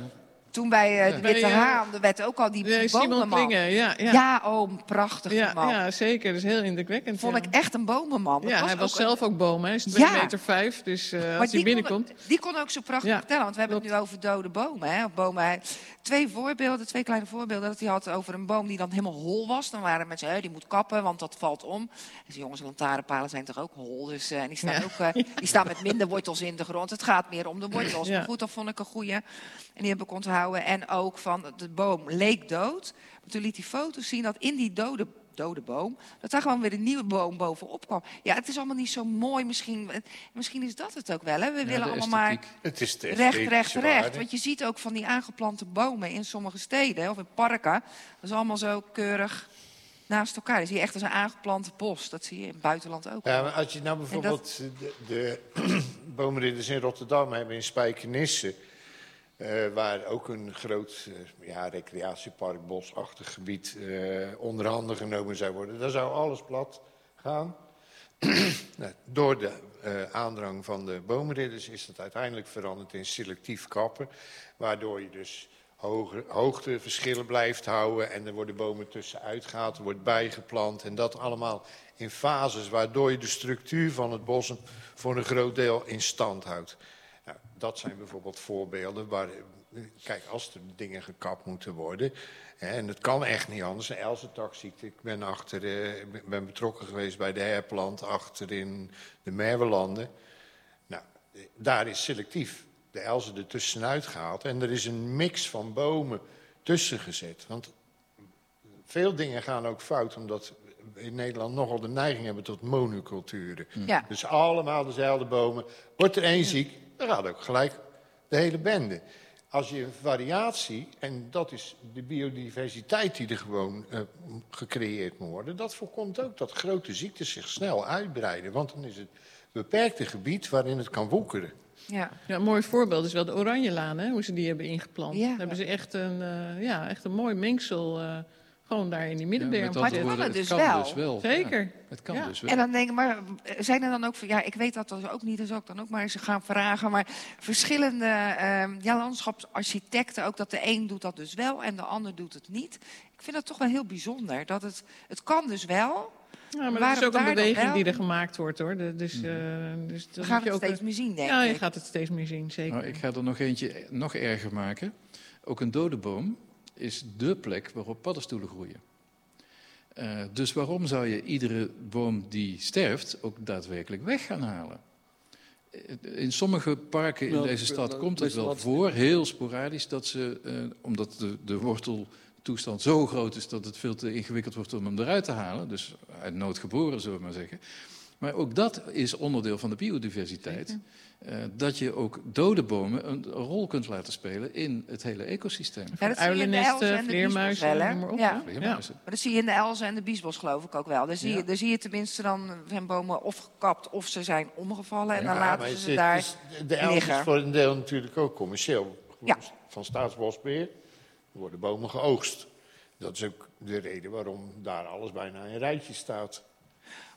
toen bij eh, de Witte eh, Haan, er werd ook al die Ja, bomenman. Ja. Ja, Ja, oh, een prachtig ja, man. ja, zeker. Dat is heel indrukwekkend. Vond ja. ik echt een bomenman. Dat Ja, hij was ook een- zelf ook boom. Hij is 2 Ja. meter vijf, dus eh, als hij die binnenkomt... Kon, die kon ook zo prachtig Ja, vertellen. Want we hebben het nu over dode bomen. Hè? Of bomen. Twee voorbeelden, twee kleine voorbeelden. Dat hij had over een boom die dan helemaal hol was. Dan waren mensen, hè, die moet kappen, want dat valt om. En zei, jongens, lantaarnpalen zijn toch ook hol? Dus, eh, en die staan, Ja. ook, eh, die staan met minder wortels in de grond. Het gaat meer om de wortels. Ja. Maar goed, dat vond ik een goeie. En die heb ik onthouden. En ook van, de boom leek dood. Maar toen liet hij foto's zien dat in die dode dode boom, dat daar gewoon weer een nieuwe boom bovenop kwam. Ja, het is allemaal niet zo mooi. Misschien, misschien is dat het ook wel. Hè? We Ja, willen allemaal maar. Het is de recht, recht, recht. Want je ziet ook van die aangeplante bomen in sommige steden hè, of in parken. Dat is allemaal zo keurig naast elkaar. Dan zie je echt als een aangeplante bos. Dat zie je in het buitenland ook. Ja, maar als je nou bijvoorbeeld de, de boomridders in Rotterdam hebben in Spijkenisse... eh, waar ook een groot eh, ja, recreatiepark, bosachtig gebied eh, onder handen genomen zou worden. Daar zou alles plat gaan. Nou, door de aandrang van de boomridders is dat uiteindelijk veranderd in selectief kappen. Waardoor je dus hoogteverschillen blijft houden en er worden bomen tussenuit gaat, er wordt bijgeplant. En dat allemaal in fases waardoor je de structuur van het bos voor een groot deel in stand houdt. Dat zijn bijvoorbeeld voorbeelden waar, kijk, als er dingen gekapt moeten worden, hè, en het kan echt niet anders, een elzentakziekte. Ik ben, achter, eh, ben- betrokken geweest bij de herplant achter in de Merwelanden. Nou, daar is selectief de elzen er tussenuit gehaald en er is een mix van bomen tussen gezet. Want veel dingen gaan ook fout, omdat we in Nederland nogal de neiging hebben tot monoculturen. Ja. Dus allemaal dezelfde bomen. Wordt er één ziek, dan gaat ook gelijk de hele bende. Als je een variatie, en dat is de biodiversiteit die er gewoon eh, gecreëerd moet worden, dat voorkomt ook dat grote ziektes zich snel uitbreiden. Want dan is het beperkte gebied waarin het kan woekeren. Ja. Ja, een mooi voorbeeld is wel de Oranjelaan, hè, hoe ze die hebben ingeplant. Ja. Daar hebben ze echt een, eh, ja, echt een mooi mengsel eh, gewoon daar in die middenberm met Maar het kan woorden, het het dus kan wel. dus wel. Zeker. Ja, het kan Ja. dus wel. En dan denk ik, maar zijn er dan ook, ja, ik weet dat dat ook niet, dus ook dan ook maar eens gaan vragen, maar verschillende ehm ja, landschapsarchitecten, ook dat de een doet dat dus wel en de ander doet het niet. Ik vind dat toch wel heel bijzonder, dat het, het kan dus wel, Ja, maar dat is ook een beweging die er gemaakt wordt, hoor. De- Dus, eh dus we gaan het ook, steeds meer zien, denk Ja, je ik. gaat het steeds meer zien, zeker. Nou, ik ga er nog eentje nog erger maken. Ook een dode boom is dé plek waarop paddenstoelen groeien. Eh, dus waarom zou je iedere boom die sterft ook daadwerkelijk weg gaan halen? Eh, In sommige parken in Nou, deze stad nou, komt het wel wat- voor, heel sporadisch, dat ze, eh, omdat de, de worteltoestand zo groot is dat het veel te ingewikkeld wordt om hem eruit te halen, dus uit nood geboren zullen we maar zeggen, Maar ook dat is onderdeel van de biodiversiteit. Eh, dat je ook dode bomen een rol kunt laten spelen in het hele ecosysteem. Ja, dat zie je in de elzen Uilennesten, en de vleermuizen, wel, maar op. Ja. Vleermuizen. Maar dat zie je in de elzen en de biesbos geloof ik ook wel. Daar zie, je, Ja. daar zie je tenminste dan zijn bomen of gekapt of ze zijn omgevallen. En dan Ja, laten ze het daar het is- de elf is liggen. voor een deel natuurlijk ook commercieel. Ja. Van staatsbosbeheer er worden bomen geoogst. Dat is ook de reden waarom daar alles bijna in rijtjes staat.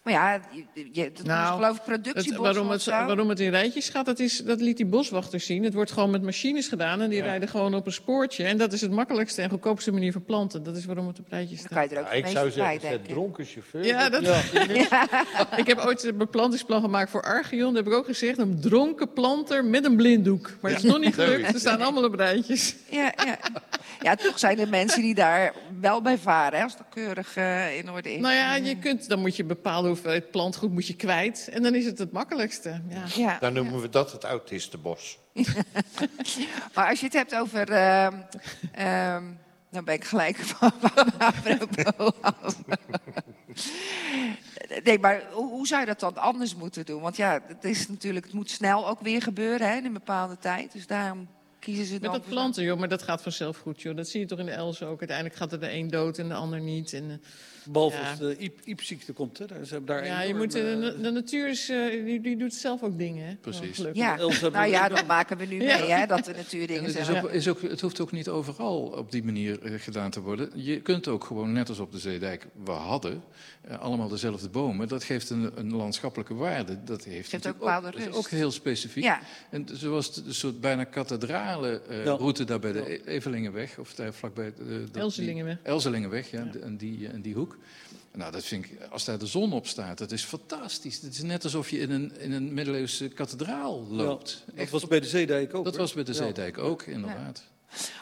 Maar ja, je, je, dat Nou, is geloof ik Het, productiebos waarom, of het, zo. waarom het in rijtjes gaat, dat, is, dat liet die boswachters zien. Het wordt gewoon met machines gedaan en die rijden gewoon op een spoortje. En dat is het makkelijkste en goedkoopste manier van planten. Dat is waarom het op rijtjes Dan staat. kan je er ook Ja, het ik zou zeggen, zet ik. dronken chauffeur. Ja, dat, ik heb ooit een beplantingsplan gemaakt voor Archeon. Daar heb ik ook gezegd, een dronken planter met een blinddoek. Maar het is nog niet gelukt, ze staan allemaal op rijtjes. Ja, ja. ja, toch zijn er mensen die daar wel bij varen, hè, als dat keurig eh, in orde is. Nou ja, je kunt, dan moet je bepaalde hoeveelheid plantgoed moet je kwijt. En dan is het het makkelijkste. Ja. Ja, Dan noemen we dat het autistenbos. Maar als je het hebt over... ehm ehm, dan ben ik gelijk van van apropos af. Nee, maar hoe, hoe zou je dat dan anders moeten doen? Want ja, het, is natuurlijk, het moet snel ook weer gebeuren hè, in een bepaalde tijd. Dus daarom kiezen ze dan... Met dat planten, joh, maar dat gaat vanzelf goed, joh. Dat zie je toch in de Els ook. Uiteindelijk gaat er de een dood en de ander niet. En, eh, Behalve Ja. als de iep- iepziekte komt. Hè. Daar- Ze hebben daar ja, je moet, de, eh, de, de natuur is, eh, die, die doet zelf ook dingen. Hè? Precies. Ja, nou ja, dat maken we nu Ja. mee, hè, dat de En natuurdingen het, is zijn. ook, is ook, het hoeft ook niet overal op die manier eh, gedaan te worden. Je kunt ook gewoon, net als op de Zeedijk, we hadden eh, allemaal dezelfde bomen. Dat geeft een, een landschappelijke waarde. Dat heeft Geeft ook bepaalde dat is rust. ook heel specifiek. Ja, En zoals de, de soort bijna kathedrale eh, Ja. route daar bij de E- Evelingenweg, of daar vlakbij de, Elzelingenweg. ja, en die, en die hoek. Nou, dat vind ik, als daar de zon op staat, dat is fantastisch. Het is net alsof je in een, in een middeleeuwse kathedraal loopt. Dat was bij de Zeedijk ook. dat hoor. was bij de Ja. Zeedijk ook, inderdaad.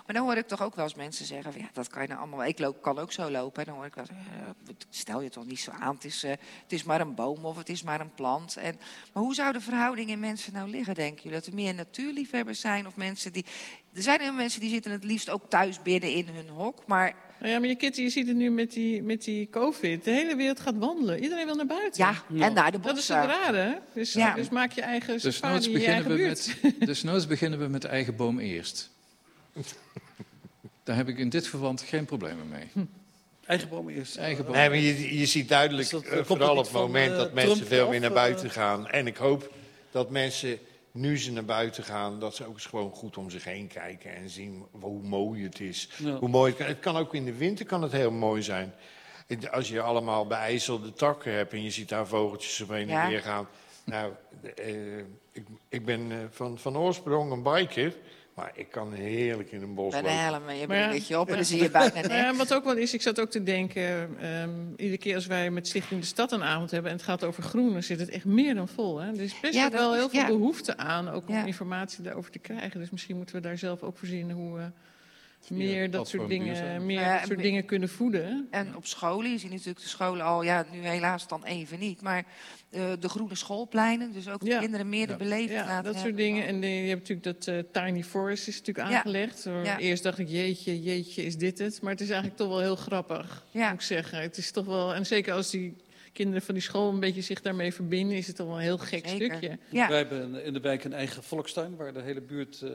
maar dan hoor ik toch ook wel eens mensen zeggen... van, Ja, dat kan je nou allemaal... Ik loop, kan ook zo lopen. En dan hoor ik wel eh, stel je toch niet zo aan. Het is, eh, het is maar een boom of het is maar een plant. En, maar hoe zou de verhouding in mensen nou liggen, denken jullie? Dat er meer natuurliefhebbers zijn of mensen die... Er zijn heel mensen die zitten het liefst ook thuis binnen in hun hok. Maar Nou ja, maar je, Kitty, je ziet het nu met die, met die COVID. De hele wereld gaat wandelen. Iedereen wil naar buiten. ja, en naar de Dat is bossen. het rare. hè? Dus, Ja. dus maak je eigen Dus safari noods je beginnen, eigen we buurt. met, dus noods beginnen we met de eigen boom eerst. Daar heb ik in dit verband geen problemen mee. Eigen boom eerst. Eigen boom. Nee, maar je, je ziet duidelijk, dat, eh, eh, vooral op het van, moment eh, dat mensen Trump veel meer naar eh? buiten gaan. En ik hoop dat mensen, nu ze naar buiten gaan, dat ze ook eens gewoon goed om zich heen kijken. En zien hoe mooi het is. Ja. Hoe mooi het, kan. het kan ook in de winter kan het heel mooi zijn. Als je allemaal beijzelde takken hebt en je ziet daar vogeltjes op heen Ja. en weer gaan. Nou, eh, ik, ik ben eh, van, van oorsprong een biker. Maar ik kan heerlijk in een bos Bij de lopen. helm en je Maar ja. brilletje op en dan zie je bijna Nou ja, niks. wat ook wel is, ik zat ook te denken, ehm, iedere keer als wij met Stichting de Stad een avond hebben en het gaat over groen, dan zit het echt meer dan vol. Hè? Er is best Ja, wel dat wel is- heel veel ja. behoefte aan, ook om Ja. informatie daarover te krijgen. Dus misschien moeten we daar zelf ook verzinnen hoe we meer dat soort, dingen, duurzaam. meer Ja, dat soort en- dingen kunnen voeden. En op scholen, je ziet natuurlijk de scholen al, ja, nu helaas dan even niet, maar de groene schoolpleinen, dus ook de Ja. kinderen meer de Ja. beleving Ja, laten dat soort hebben. dingen. En de- je hebt natuurlijk dat eh, Tiny Forest is natuurlijk Ja. aangelegd. Eerst dacht ik, jeetje, jeetje, is dit het? Maar het is eigenlijk toch wel heel grappig, Ja. moet ik zeggen. Het is toch wel, en zeker als die kinderen van die school een beetje zich daarmee verbinden, is het toch wel een heel gek Zeker. stukje. Ja. Wij hebben in de wijk een eigen volkstuin, waar de hele buurt, eh,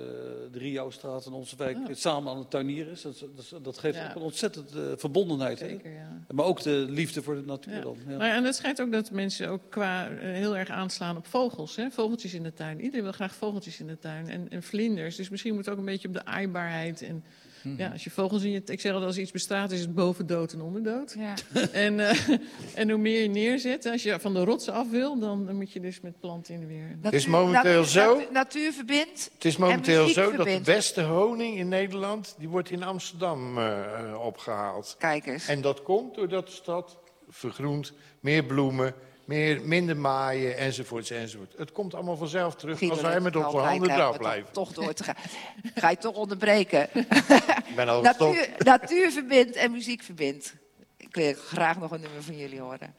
de Riouwstraat en onze wijk, Ah. samen aan het tuinieren is. Dat, dat, dat geeft Ja. ook een ontzettend eh, verbondenheid. Zeker, ja. Maar ook de liefde voor de natuur Ja. dan. Ja. Ja, en het schijnt ook dat mensen ook qua eh, heel erg aanslaan op vogels. Hè? Vogeltjes in de tuin. Iedereen wil graag vogeltjes in de tuin. En, en vlinders. Dus misschien moet het ook een beetje op de aaibaarheid. En Mhm. ja, als je vogels in je... Ik zeg altijd, als iets bestaat, is het boven dood en onder dood. Ja. En, eh, en hoe meer je neerzet, als je van de rotsen af wil, dan, moet je dus met planten in de weer. Natuur- is momenteel zo. natu- natuur verbindt. Het is momenteel zo dat de beste honing in Nederland, die wordt in Amsterdam eh, opgehaald. Kijk eens. En dat komt doordat de stad vergroent, meer bloemen, meer, minder maaien, enzovoorts, enzovoort. Het komt allemaal vanzelf terug als wij met onze handen toch- blijven. Toch door te gaan. Ga je toch onderbreken. Ik ben al natuur, natuur verbindt en muziek verbindt. Ik wil graag nog een nummer van jullie horen.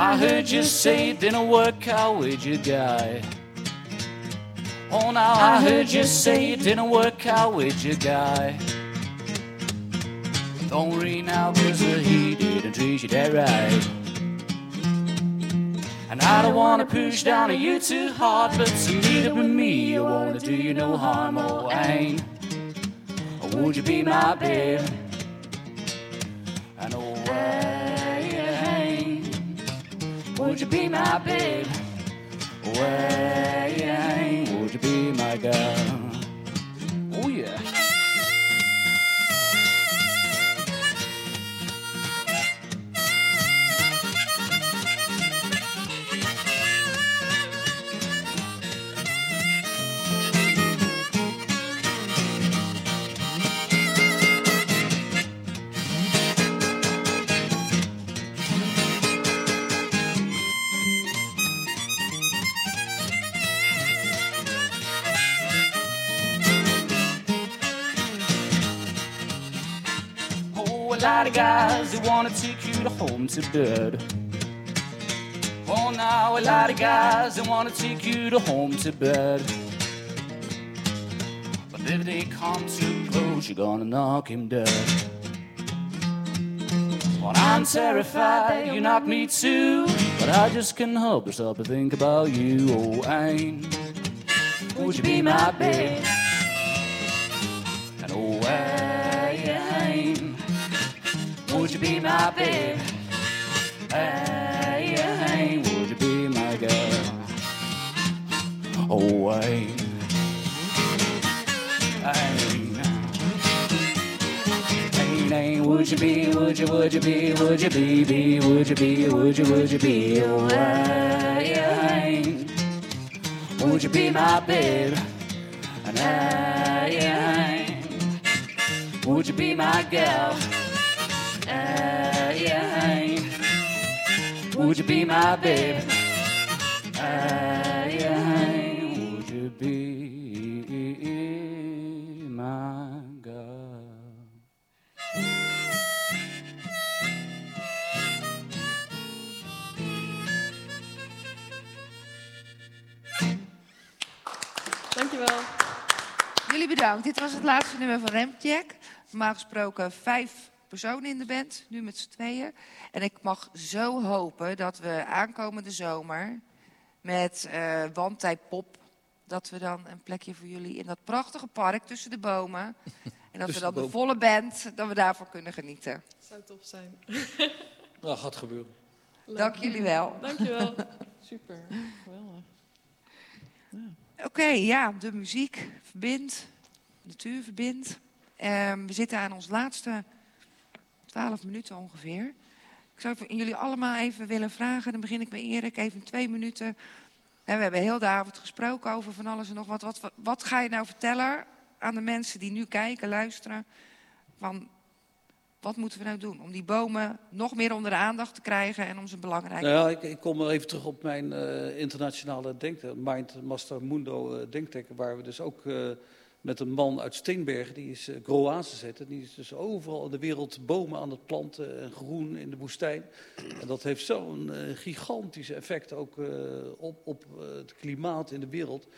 I heard you say it didn't work out with your guy. Oh, now I heard you say it didn't work out with your guy. Don't worry now, cause he didn't treat you that right. And I don't wanna push down on you too hard, but to meet up with me, I wanna do you no harm, oh, ain't. Or would you be my babe? Where you ain't. Would you be my babe? You ain't? Would you be my girl? Oh yeah. Of guys who wanna take you to home to bed. Oh, now a lot of guys that wanna take you to home to bed. But if they come too close, you're gonna knock him dead. Well, I'm terrified you knock me too, but I just can't help myself to think about you. Oh, ain't would you be my babe? You be my babe? Hey, hey, would you be my girl? Oh, hey. Hey, hey, would you be, would you, would you be, would you be, be, would you be, would you, would you be, oh, hey, hey. Would you be my babe? And hey, hey. Would you be my girl? Would you be my babe? Would you be my girl? Dankjewel. Jullie bedankt. Dit was het laatste nummer van Remcheck. Normaal gesproken vijf personen in de band, nu met z'n tweeën. En ik mag zo hopen dat we aankomende zomer met eh Wandtijd Pop... dat we dan een plekje voor jullie in dat prachtige park tussen de bomen... en dat we dan de volle band, dat we daarvoor kunnen genieten. Zou tof zijn. Nou, gaat gebeuren. Dank jullie wel. Dankjewel. Super, geweldig. Oké, ja, de muziek verbindt, de natuur verbindt. Ehm, we zitten aan ons laatste twaalf minuten ongeveer. Ik zou jullie allemaal even willen vragen, dan begin ik bij Erik, even twee minuten. We hebben heel de avond gesproken over van alles en nog wat. Wat, wat ga je nou vertellen aan de mensen die nu kijken, luisteren? Van, wat moeten we nou doen om die bomen nog meer onder de aandacht te krijgen en om ze belangrijk Nou ja, ik, ik kom er even terug op mijn eh, internationale denktank, Mind Master Mundo eh, denktank, waar we dus ook eh, met een man uit Steenbergen, die is uh, Groaanse zitten, die is dus overal in de wereld bomen aan het planten en groen in de woestijn. En dat heeft zo'n eh, gigantisch effect ook eh, op, op eh, het klimaat in de wereld.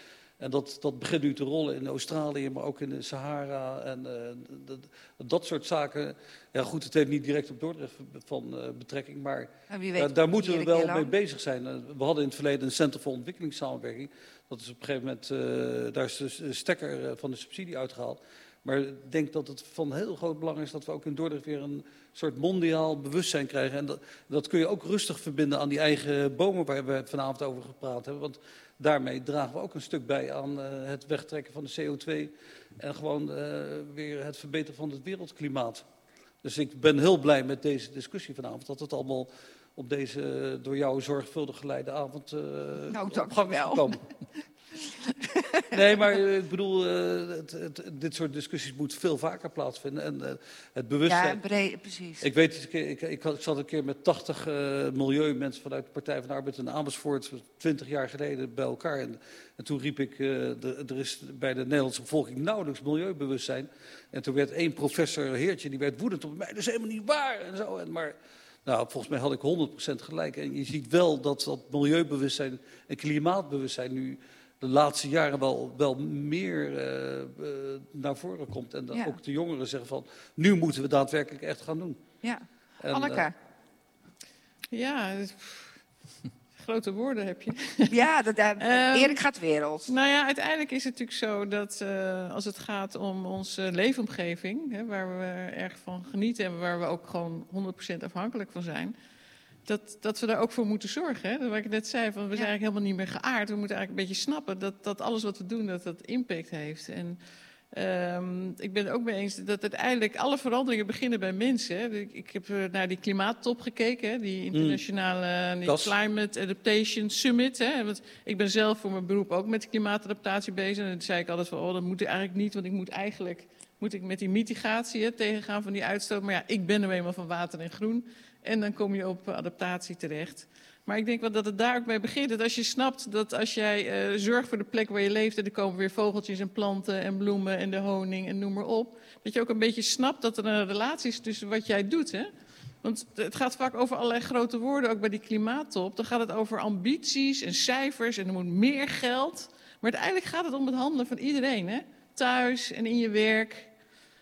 En dat, dat begint nu te rollen in Australië, maar ook in de Sahara en eh, dat, dat soort zaken. Ja goed, het heeft niet direct op Dordrecht van eh, betrekking, maar weet daar, moeten we wel mee bezig zijn. Eh, We hadden in het verleden een Centrum voor Ontwikkelingssamenwerking. Dat is op een gegeven moment, eh, daar is de s- stekker eh, van de subsidie uitgehaald. Maar ik denk dat het van heel groot belang is dat we ook in Dordrecht weer een soort mondiaal bewustzijn krijgen. En dat, dat kun je ook rustig verbinden aan die eigen bomen waar we vanavond over gepraat hebben. Want daarmee dragen we ook een stuk bij aan eh, het wegtrekken van de CO2 en gewoon weer het verbeteren van het wereldklimaat. Dus ik ben heel blij met deze discussie vanavond, dat het allemaal op deze door jou zorgvuldig geleide avond eh Nou, op gang gekomen. Nee, maar eh, ik bedoel, eh, het, het- dit soort discussies moet veel vaker plaatsvinden. En het bewustzijn... Ja, breed, precies. Ik weet, ik, ik, ik, had- ik zat een keer met 80 eh, milieumensen vanuit de Partij van de Arbeid in Amersfoort, 20 jaar geleden, bij elkaar. En, en toen riep ik, de- er is bij de Nederlandse bevolking nauwelijks milieubewustzijn. En toen werd één professor, Heertje, die werd woedend op mij. Dat is helemaal niet waar. En zo. En, maar Nou, volgens mij had ik 100% gelijk. En je ziet wel dat dat milieubewustzijn en klimaatbewustzijn nu de laatste jaren wel, wel meer eh, eh, naar voren komt. En dat Ja. ook de jongeren zeggen van, nu moeten we daadwerkelijk echt gaan doen. Ja. En, Anneke. eh, Ja, het- grote woorden heb je. ja, dat, eh, Ehm, Erik gaat wereld. Nou ja, uiteindelijk is het natuurlijk zo dat eh, als het gaat om onze leefomgeving, hè, waar we erg van genieten en waar we ook gewoon 100% afhankelijk van zijn, dat, dat we daar ook voor moeten zorgen. Hè? Dat Wat ik net zei, van, we zijn eigenlijk helemaal niet meer geaard. We moeten eigenlijk een beetje snappen dat, dat alles wat we doen, dat dat impact heeft. En ehm, ik ben het ook mee eens dat uiteindelijk alle veranderingen beginnen bij mensen. Ik, ik heb eh, naar die klimaattop gekeken, hè, die internationale die Das. Climate Adaptation Summit. Hè. Want ik ben zelf voor mijn beroep ook met klimaatadaptatie bezig. En dan zei ik altijd van, oh, dat moet eigenlijk niet, want ik moet eigenlijk moet ik met die mitigatie hè, tegengaan van die uitstoot. Maar ja, ik ben er eenmaal van water en groen. En dan kom je op eh, adaptatie terecht. Maar ik denk wel dat het daar ook mee begint. Dat als je snapt dat als jij eh, zorgt voor de plek waar je leeft... en er komen weer vogeltjes en planten en bloemen en de honing en noem maar op... dat je ook een beetje snapt dat er een relatie is tussen wat jij doet. Hè? Want het gaat vaak over allerlei grote woorden, ook bij die klimaattop. Dan gaat het over ambities en cijfers en er moet meer geld. Maar uiteindelijk gaat het om het handelen van iedereen. Hè? Thuis en in je werk.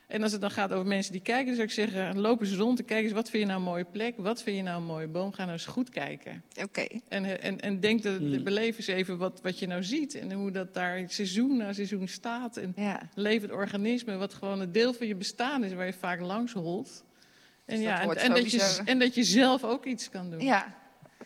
En als het dan gaat over mensen die kijken, dan zou ik zeggen, loop eens rond en kijk eens, wat vind je nou een mooie plek? Wat vind je nou een mooie boom? Ga nou eens goed kijken. Oké. En, en, en denk, de, beleef eens even wat, wat je nou ziet. En hoe dat daar seizoen na seizoen staat. En Ja. levend organisme, wat gewoon een deel van je bestaan is, waar je vaak langs holt. En, Dus ja, dat en, dat je, en dat je zelf ook iets kan doen. Ja.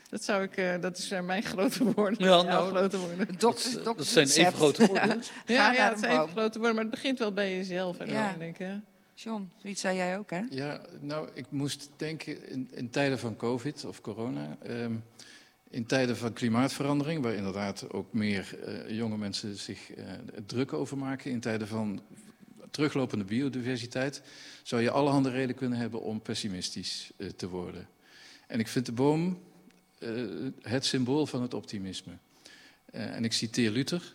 Dat, zou ik, eh, dat zijn mijn grote woorden. Ja, nou, grote woorden. Dokters, dat dokters zijn even grote woorden. Ja, ja naar dat zijn even grote woorden, maar het begint wel bij jezelf Ja. uiteindelijk. hè. John, zoiets zei jij ook, hè? Ja, nou, ik moest denken in, in tijden van COVID of corona, ehm, in tijden van klimaatverandering, waar inderdaad ook meer eh, jonge mensen zich eh, druk over maken, in tijden van teruglopende biodiversiteit, zou je allerhande reden kunnen hebben om pessimistisch eh, te worden. En ik vind de boom eh, het symbool van het optimisme. Eh, en ik citeer Luther: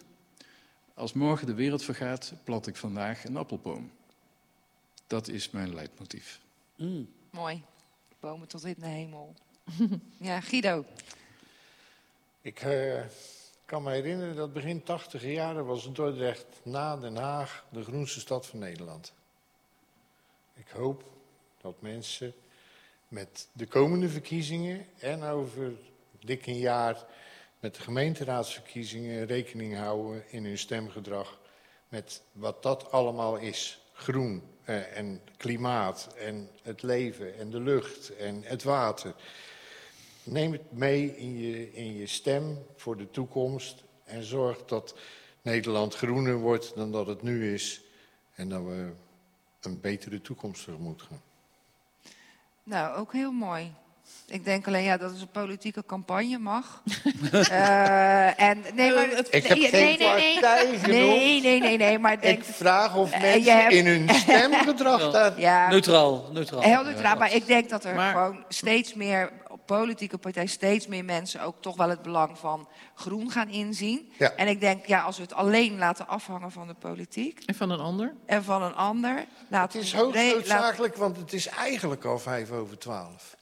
Als morgen de wereld vergaat, plant ik vandaag een appelboom. Dat is mijn leidmotief. Mm. Mooi. Bomen tot in de hemel. ja, Guido. Ik eh, kan me herinneren dat begin 80 jaren was Dordrecht na Den Haag de groenste stad van Nederland. Ik hoop dat mensen met de komende verkiezingen en over dik een jaar met de gemeenteraadsverkiezingen rekening houden in hun stemgedrag met wat dat allemaal is. Groen eh, en klimaat en het leven en de lucht en het water. Neem het mee in je, in je stem voor de toekomst en zorg dat Nederland groener wordt dan dat het nu is en dat we een betere toekomst tegemoet gaan. Nou, ook heel mooi. Ik denk alleen ja, dat het een politieke campagne mag. Eh, en, nee, maar, het- Ik heb nee, geen nee, nee, nee. partij genoemd. Nee, nee, nee, nee, maar denk... Ik vraag of Eh, mensen hebt- in hun stemgedrag Ja. Neutraal, neutraal. heel neutraal. Maar ik denk dat er Maar- gewoon steeds meer, politieke partijen, steeds meer mensen ook toch wel het belang van groen gaan inzien. Ja. En ik denk, ja, als we het alleen laten afhangen van de politiek En van een ander? en van een ander, Het is hoogst noodzakelijk, want het is eigenlijk al vijf over twaalf.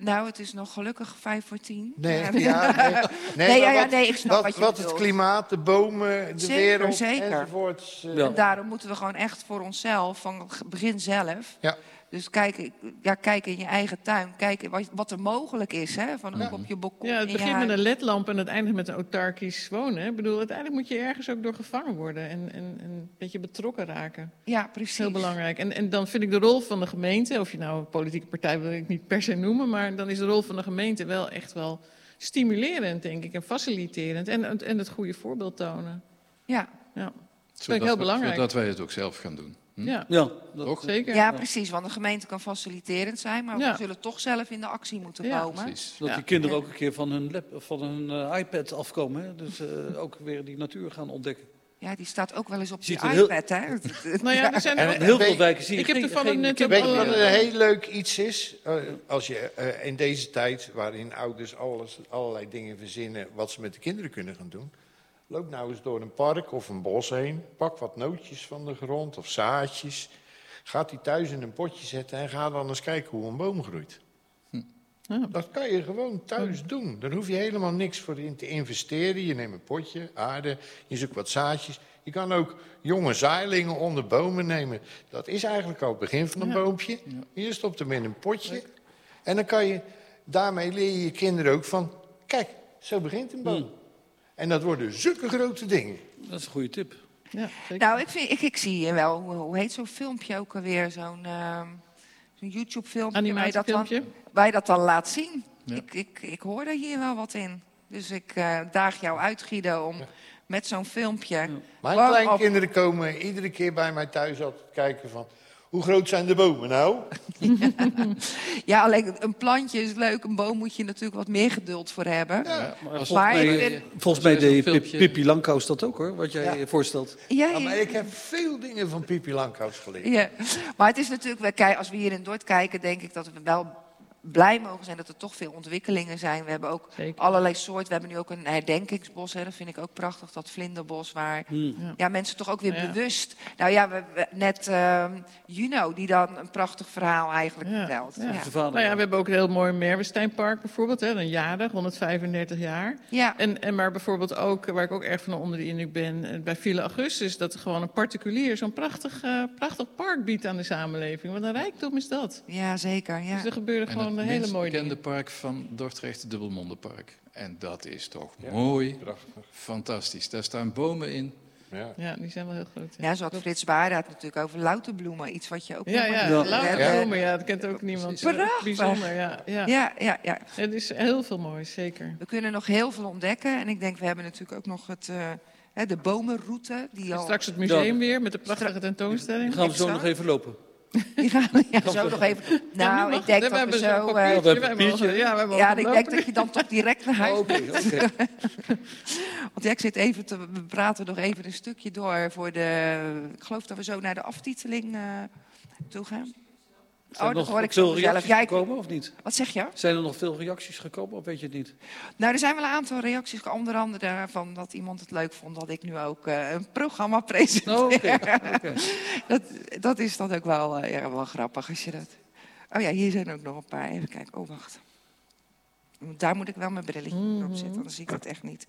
nou, het is nog gelukkig vijf voor tien. Nee, Ja. ja, nee, nee, Nee, ja, ja, nee, ik snap wat, wat je wat het klimaat, de bomen, de Zeker, wereld zeker. enzovoorts. Ja. En daarom moeten we gewoon echt voor onszelf, van het begin zelf. Ja. Dus kijk, ja, kijk in je eigen tuin, kijk wat, wat er mogelijk is. Hè? Van ook op je balkon. Ja, het begint met een ledlamp en het eindigt met een autarkisch wonen. hè. Ik bedoel, uiteindelijk moet je ergens ook door gevangen worden en, en, en een beetje betrokken raken. Ja, Dat is precies. heel belangrijk. En, en dan vind ik de rol van de gemeente, of je nou een politieke partij wil ik niet per se noemen, maar dan is de rol van de gemeente wel echt wel stimulerend, denk ik, en faciliterend. En, en, het goede voorbeeld tonen. Ja. Ja, Zodat, heel we- belangrijk. zodat wij het ook zelf gaan doen. Hm? ja Ja, dat, Toch? zeker. Ja, precies. Want de gemeente kan faciliterend zijn, maar Ja. we zullen toch zelf in de actie moeten Ja, komen. Precies. dat Ja. die kinderen ook een keer van hun, lap, van hun eh, iPad afkomen. Hè? Dus eh, ook weer die natuur gaan ontdekken. Ja, die staat ook wel eens op Ziet er heel- iPad, hè? Nou ja, er zijn er heel veel wijken zie Ik heb net op kinderen Weet je wat alle- een heel leuk iets is? Eh, als je eh, in deze tijd, waarin ouders alles, allerlei dingen verzinnen wat ze met de kinderen kunnen gaan doen. Loop nou eens door een park of een bos heen. Pak wat nootjes van de grond of zaadjes. Ga die thuis in een potje zetten en ga dan eens kijken hoe een boom groeit. Ja. Dat kan je gewoon thuis doen. Dan hoef je helemaal niks voor in te investeren. Je neemt een potje, aarde, je zoekt wat zaadjes. Je kan ook jonge zaailingen onder bomen nemen. Dat is eigenlijk al het begin van een boompje. Je stopt hem in een potje. En dan kan je, daarmee leer je je kinderen ook van... Kijk, zo begint een boom. En dat worden zulke grote dingen. Dat is een goede tip. Ja, zeker. Nou, ik, vind, ik, ik zie wel, hoe, hoe heet zo'n filmpje ook alweer? Zo'n ehm, zo'n YouTube-filmpje waar, je dat dan- Animatiefilmpje. waar je dat dan laat zien. Ja. Ik, ik, ik hoor er hier wel wat in. Dus ik eh, daag jou uit, Guido, om met zo'n filmpje... Mijn kleinkinderen komen iedere keer bij mij thuis altijd kijken van... Hoe groot zijn de bomen nou? Ja, alleen een plantje is leuk. Een boom moet je natuurlijk wat meer geduld voor hebben. Maar Maar volgens mij, vind- volgens mij deed Pippi Langkous dat ook hoor, wat jij Ja. eh, voorstelt. Ja, Ja, ja, maar ik heb veel dingen van Pipi Langkous geleerd. Ja, maar het is natuurlijk, wel- kijk, als we hier in Dordt kijken, denk ik dat we wel blij mogen zijn dat er toch veel ontwikkelingen zijn. We hebben ook Zeker. allerlei soorten. We hebben nu ook een herdenkingsbos, hè. dat vind ik ook prachtig, dat vlinderbos, waar Ja. ja, mensen toch ook weer Ja. bewust. Nou ja, we, we- net ehm, Juno, die dan een prachtig verhaal eigenlijk Ja, vertelt. ja. Nou ja, we hebben ook een heel mooi Merwesteinpark bijvoorbeeld. Hè, een jarig, 135 jaar. Ja. En, en maar bijvoorbeeld ook, waar ik ook erg van onder de indruk ben, eh, bij Villa Augustus, dat er gewoon een particulier zo'n prachtig, eh, prachtig park biedt aan de samenleving. Wat een rijkdom is dat. ja, zeker. Ja. Dus er gebeuren En gewoon het hele minst mooie bekende park van Dordrecht, Dubbelmondenpark. En dat is toch mooi, Prachtig. fantastisch. Daar staan bomen in. Ja. Ja, die zijn wel heel groot. Ja, zo had Frits natuurlijk over louterbloemen. Iets wat je ook Ja, ja, niet lauter hebt. bloemen, ja, dat kent ook niemand. Prachtig. Bijzonder, ja. ja. Ja, ja, ja. Het is heel veel moois, zeker. We kunnen nog heel veel ontdekken. En ik denk, we hebben natuurlijk ook nog het, eh, hè, de bomenroute. Die al, straks het museum weer met de prachtige tentoonstelling. gaan we zo nog even lopen. Die gaan we ja, zo nog even... Nou, ik denk dat we zo... papiertje, Ja, we papiertje. Ja, ik denk dat je dan toch direct naar huis Oh. Want ja, ik zit even te... We praten nog even een stukje door voor de... Ik geloof dat we zo naar de aftiteling eh, toe gaan. Zijn Oh, dat hoor nog ik veel reacties Ja, ik- gekomen of niet? Wat zeg je? Zijn er nog veel reacties gekomen of weet je het niet? Nou, er zijn wel een aantal reacties. Onder andere daarvan dat iemand het leuk vond dat ik nu ook eh, een programma presenteer. Oh, dat, dat is dan ook wel, eh, ja, wel grappig als je dat... Oh ja, hier zijn ook nog een paar. Even kijken. Oh, wacht. Daar moet ik wel mijn brilletje op zetten, dan zie ik het echt niet.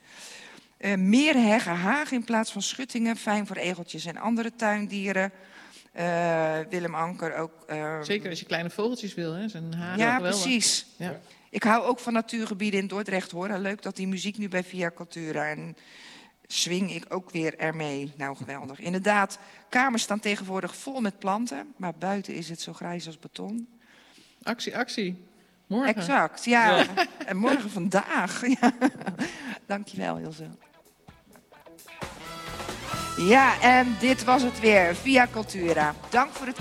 Eh, meer heggen haag in plaats van schuttingen. Fijn voor egeltjes en andere tuindieren. Eh, Willem Anker ook. eh, Zeker als je kleine vogeltjes wil, hè. Zijn haren ja, geweldig. precies. Ja. Ik hou ook van natuurgebieden in Dordrecht hoor. En Leuk dat die muziek nu bij Via Cultura. En swing ik ook weer ermee. Nou, geweldig. Inderdaad, kamers staan tegenwoordig vol met planten. Maar buiten is het zo grijs als beton. Actie, actie. Morgen. Exact, ja. En morgen vandaag. Ja. Dankjewel, Ilse. Ja, en dit was het weer. Via Cultura. Dank voor het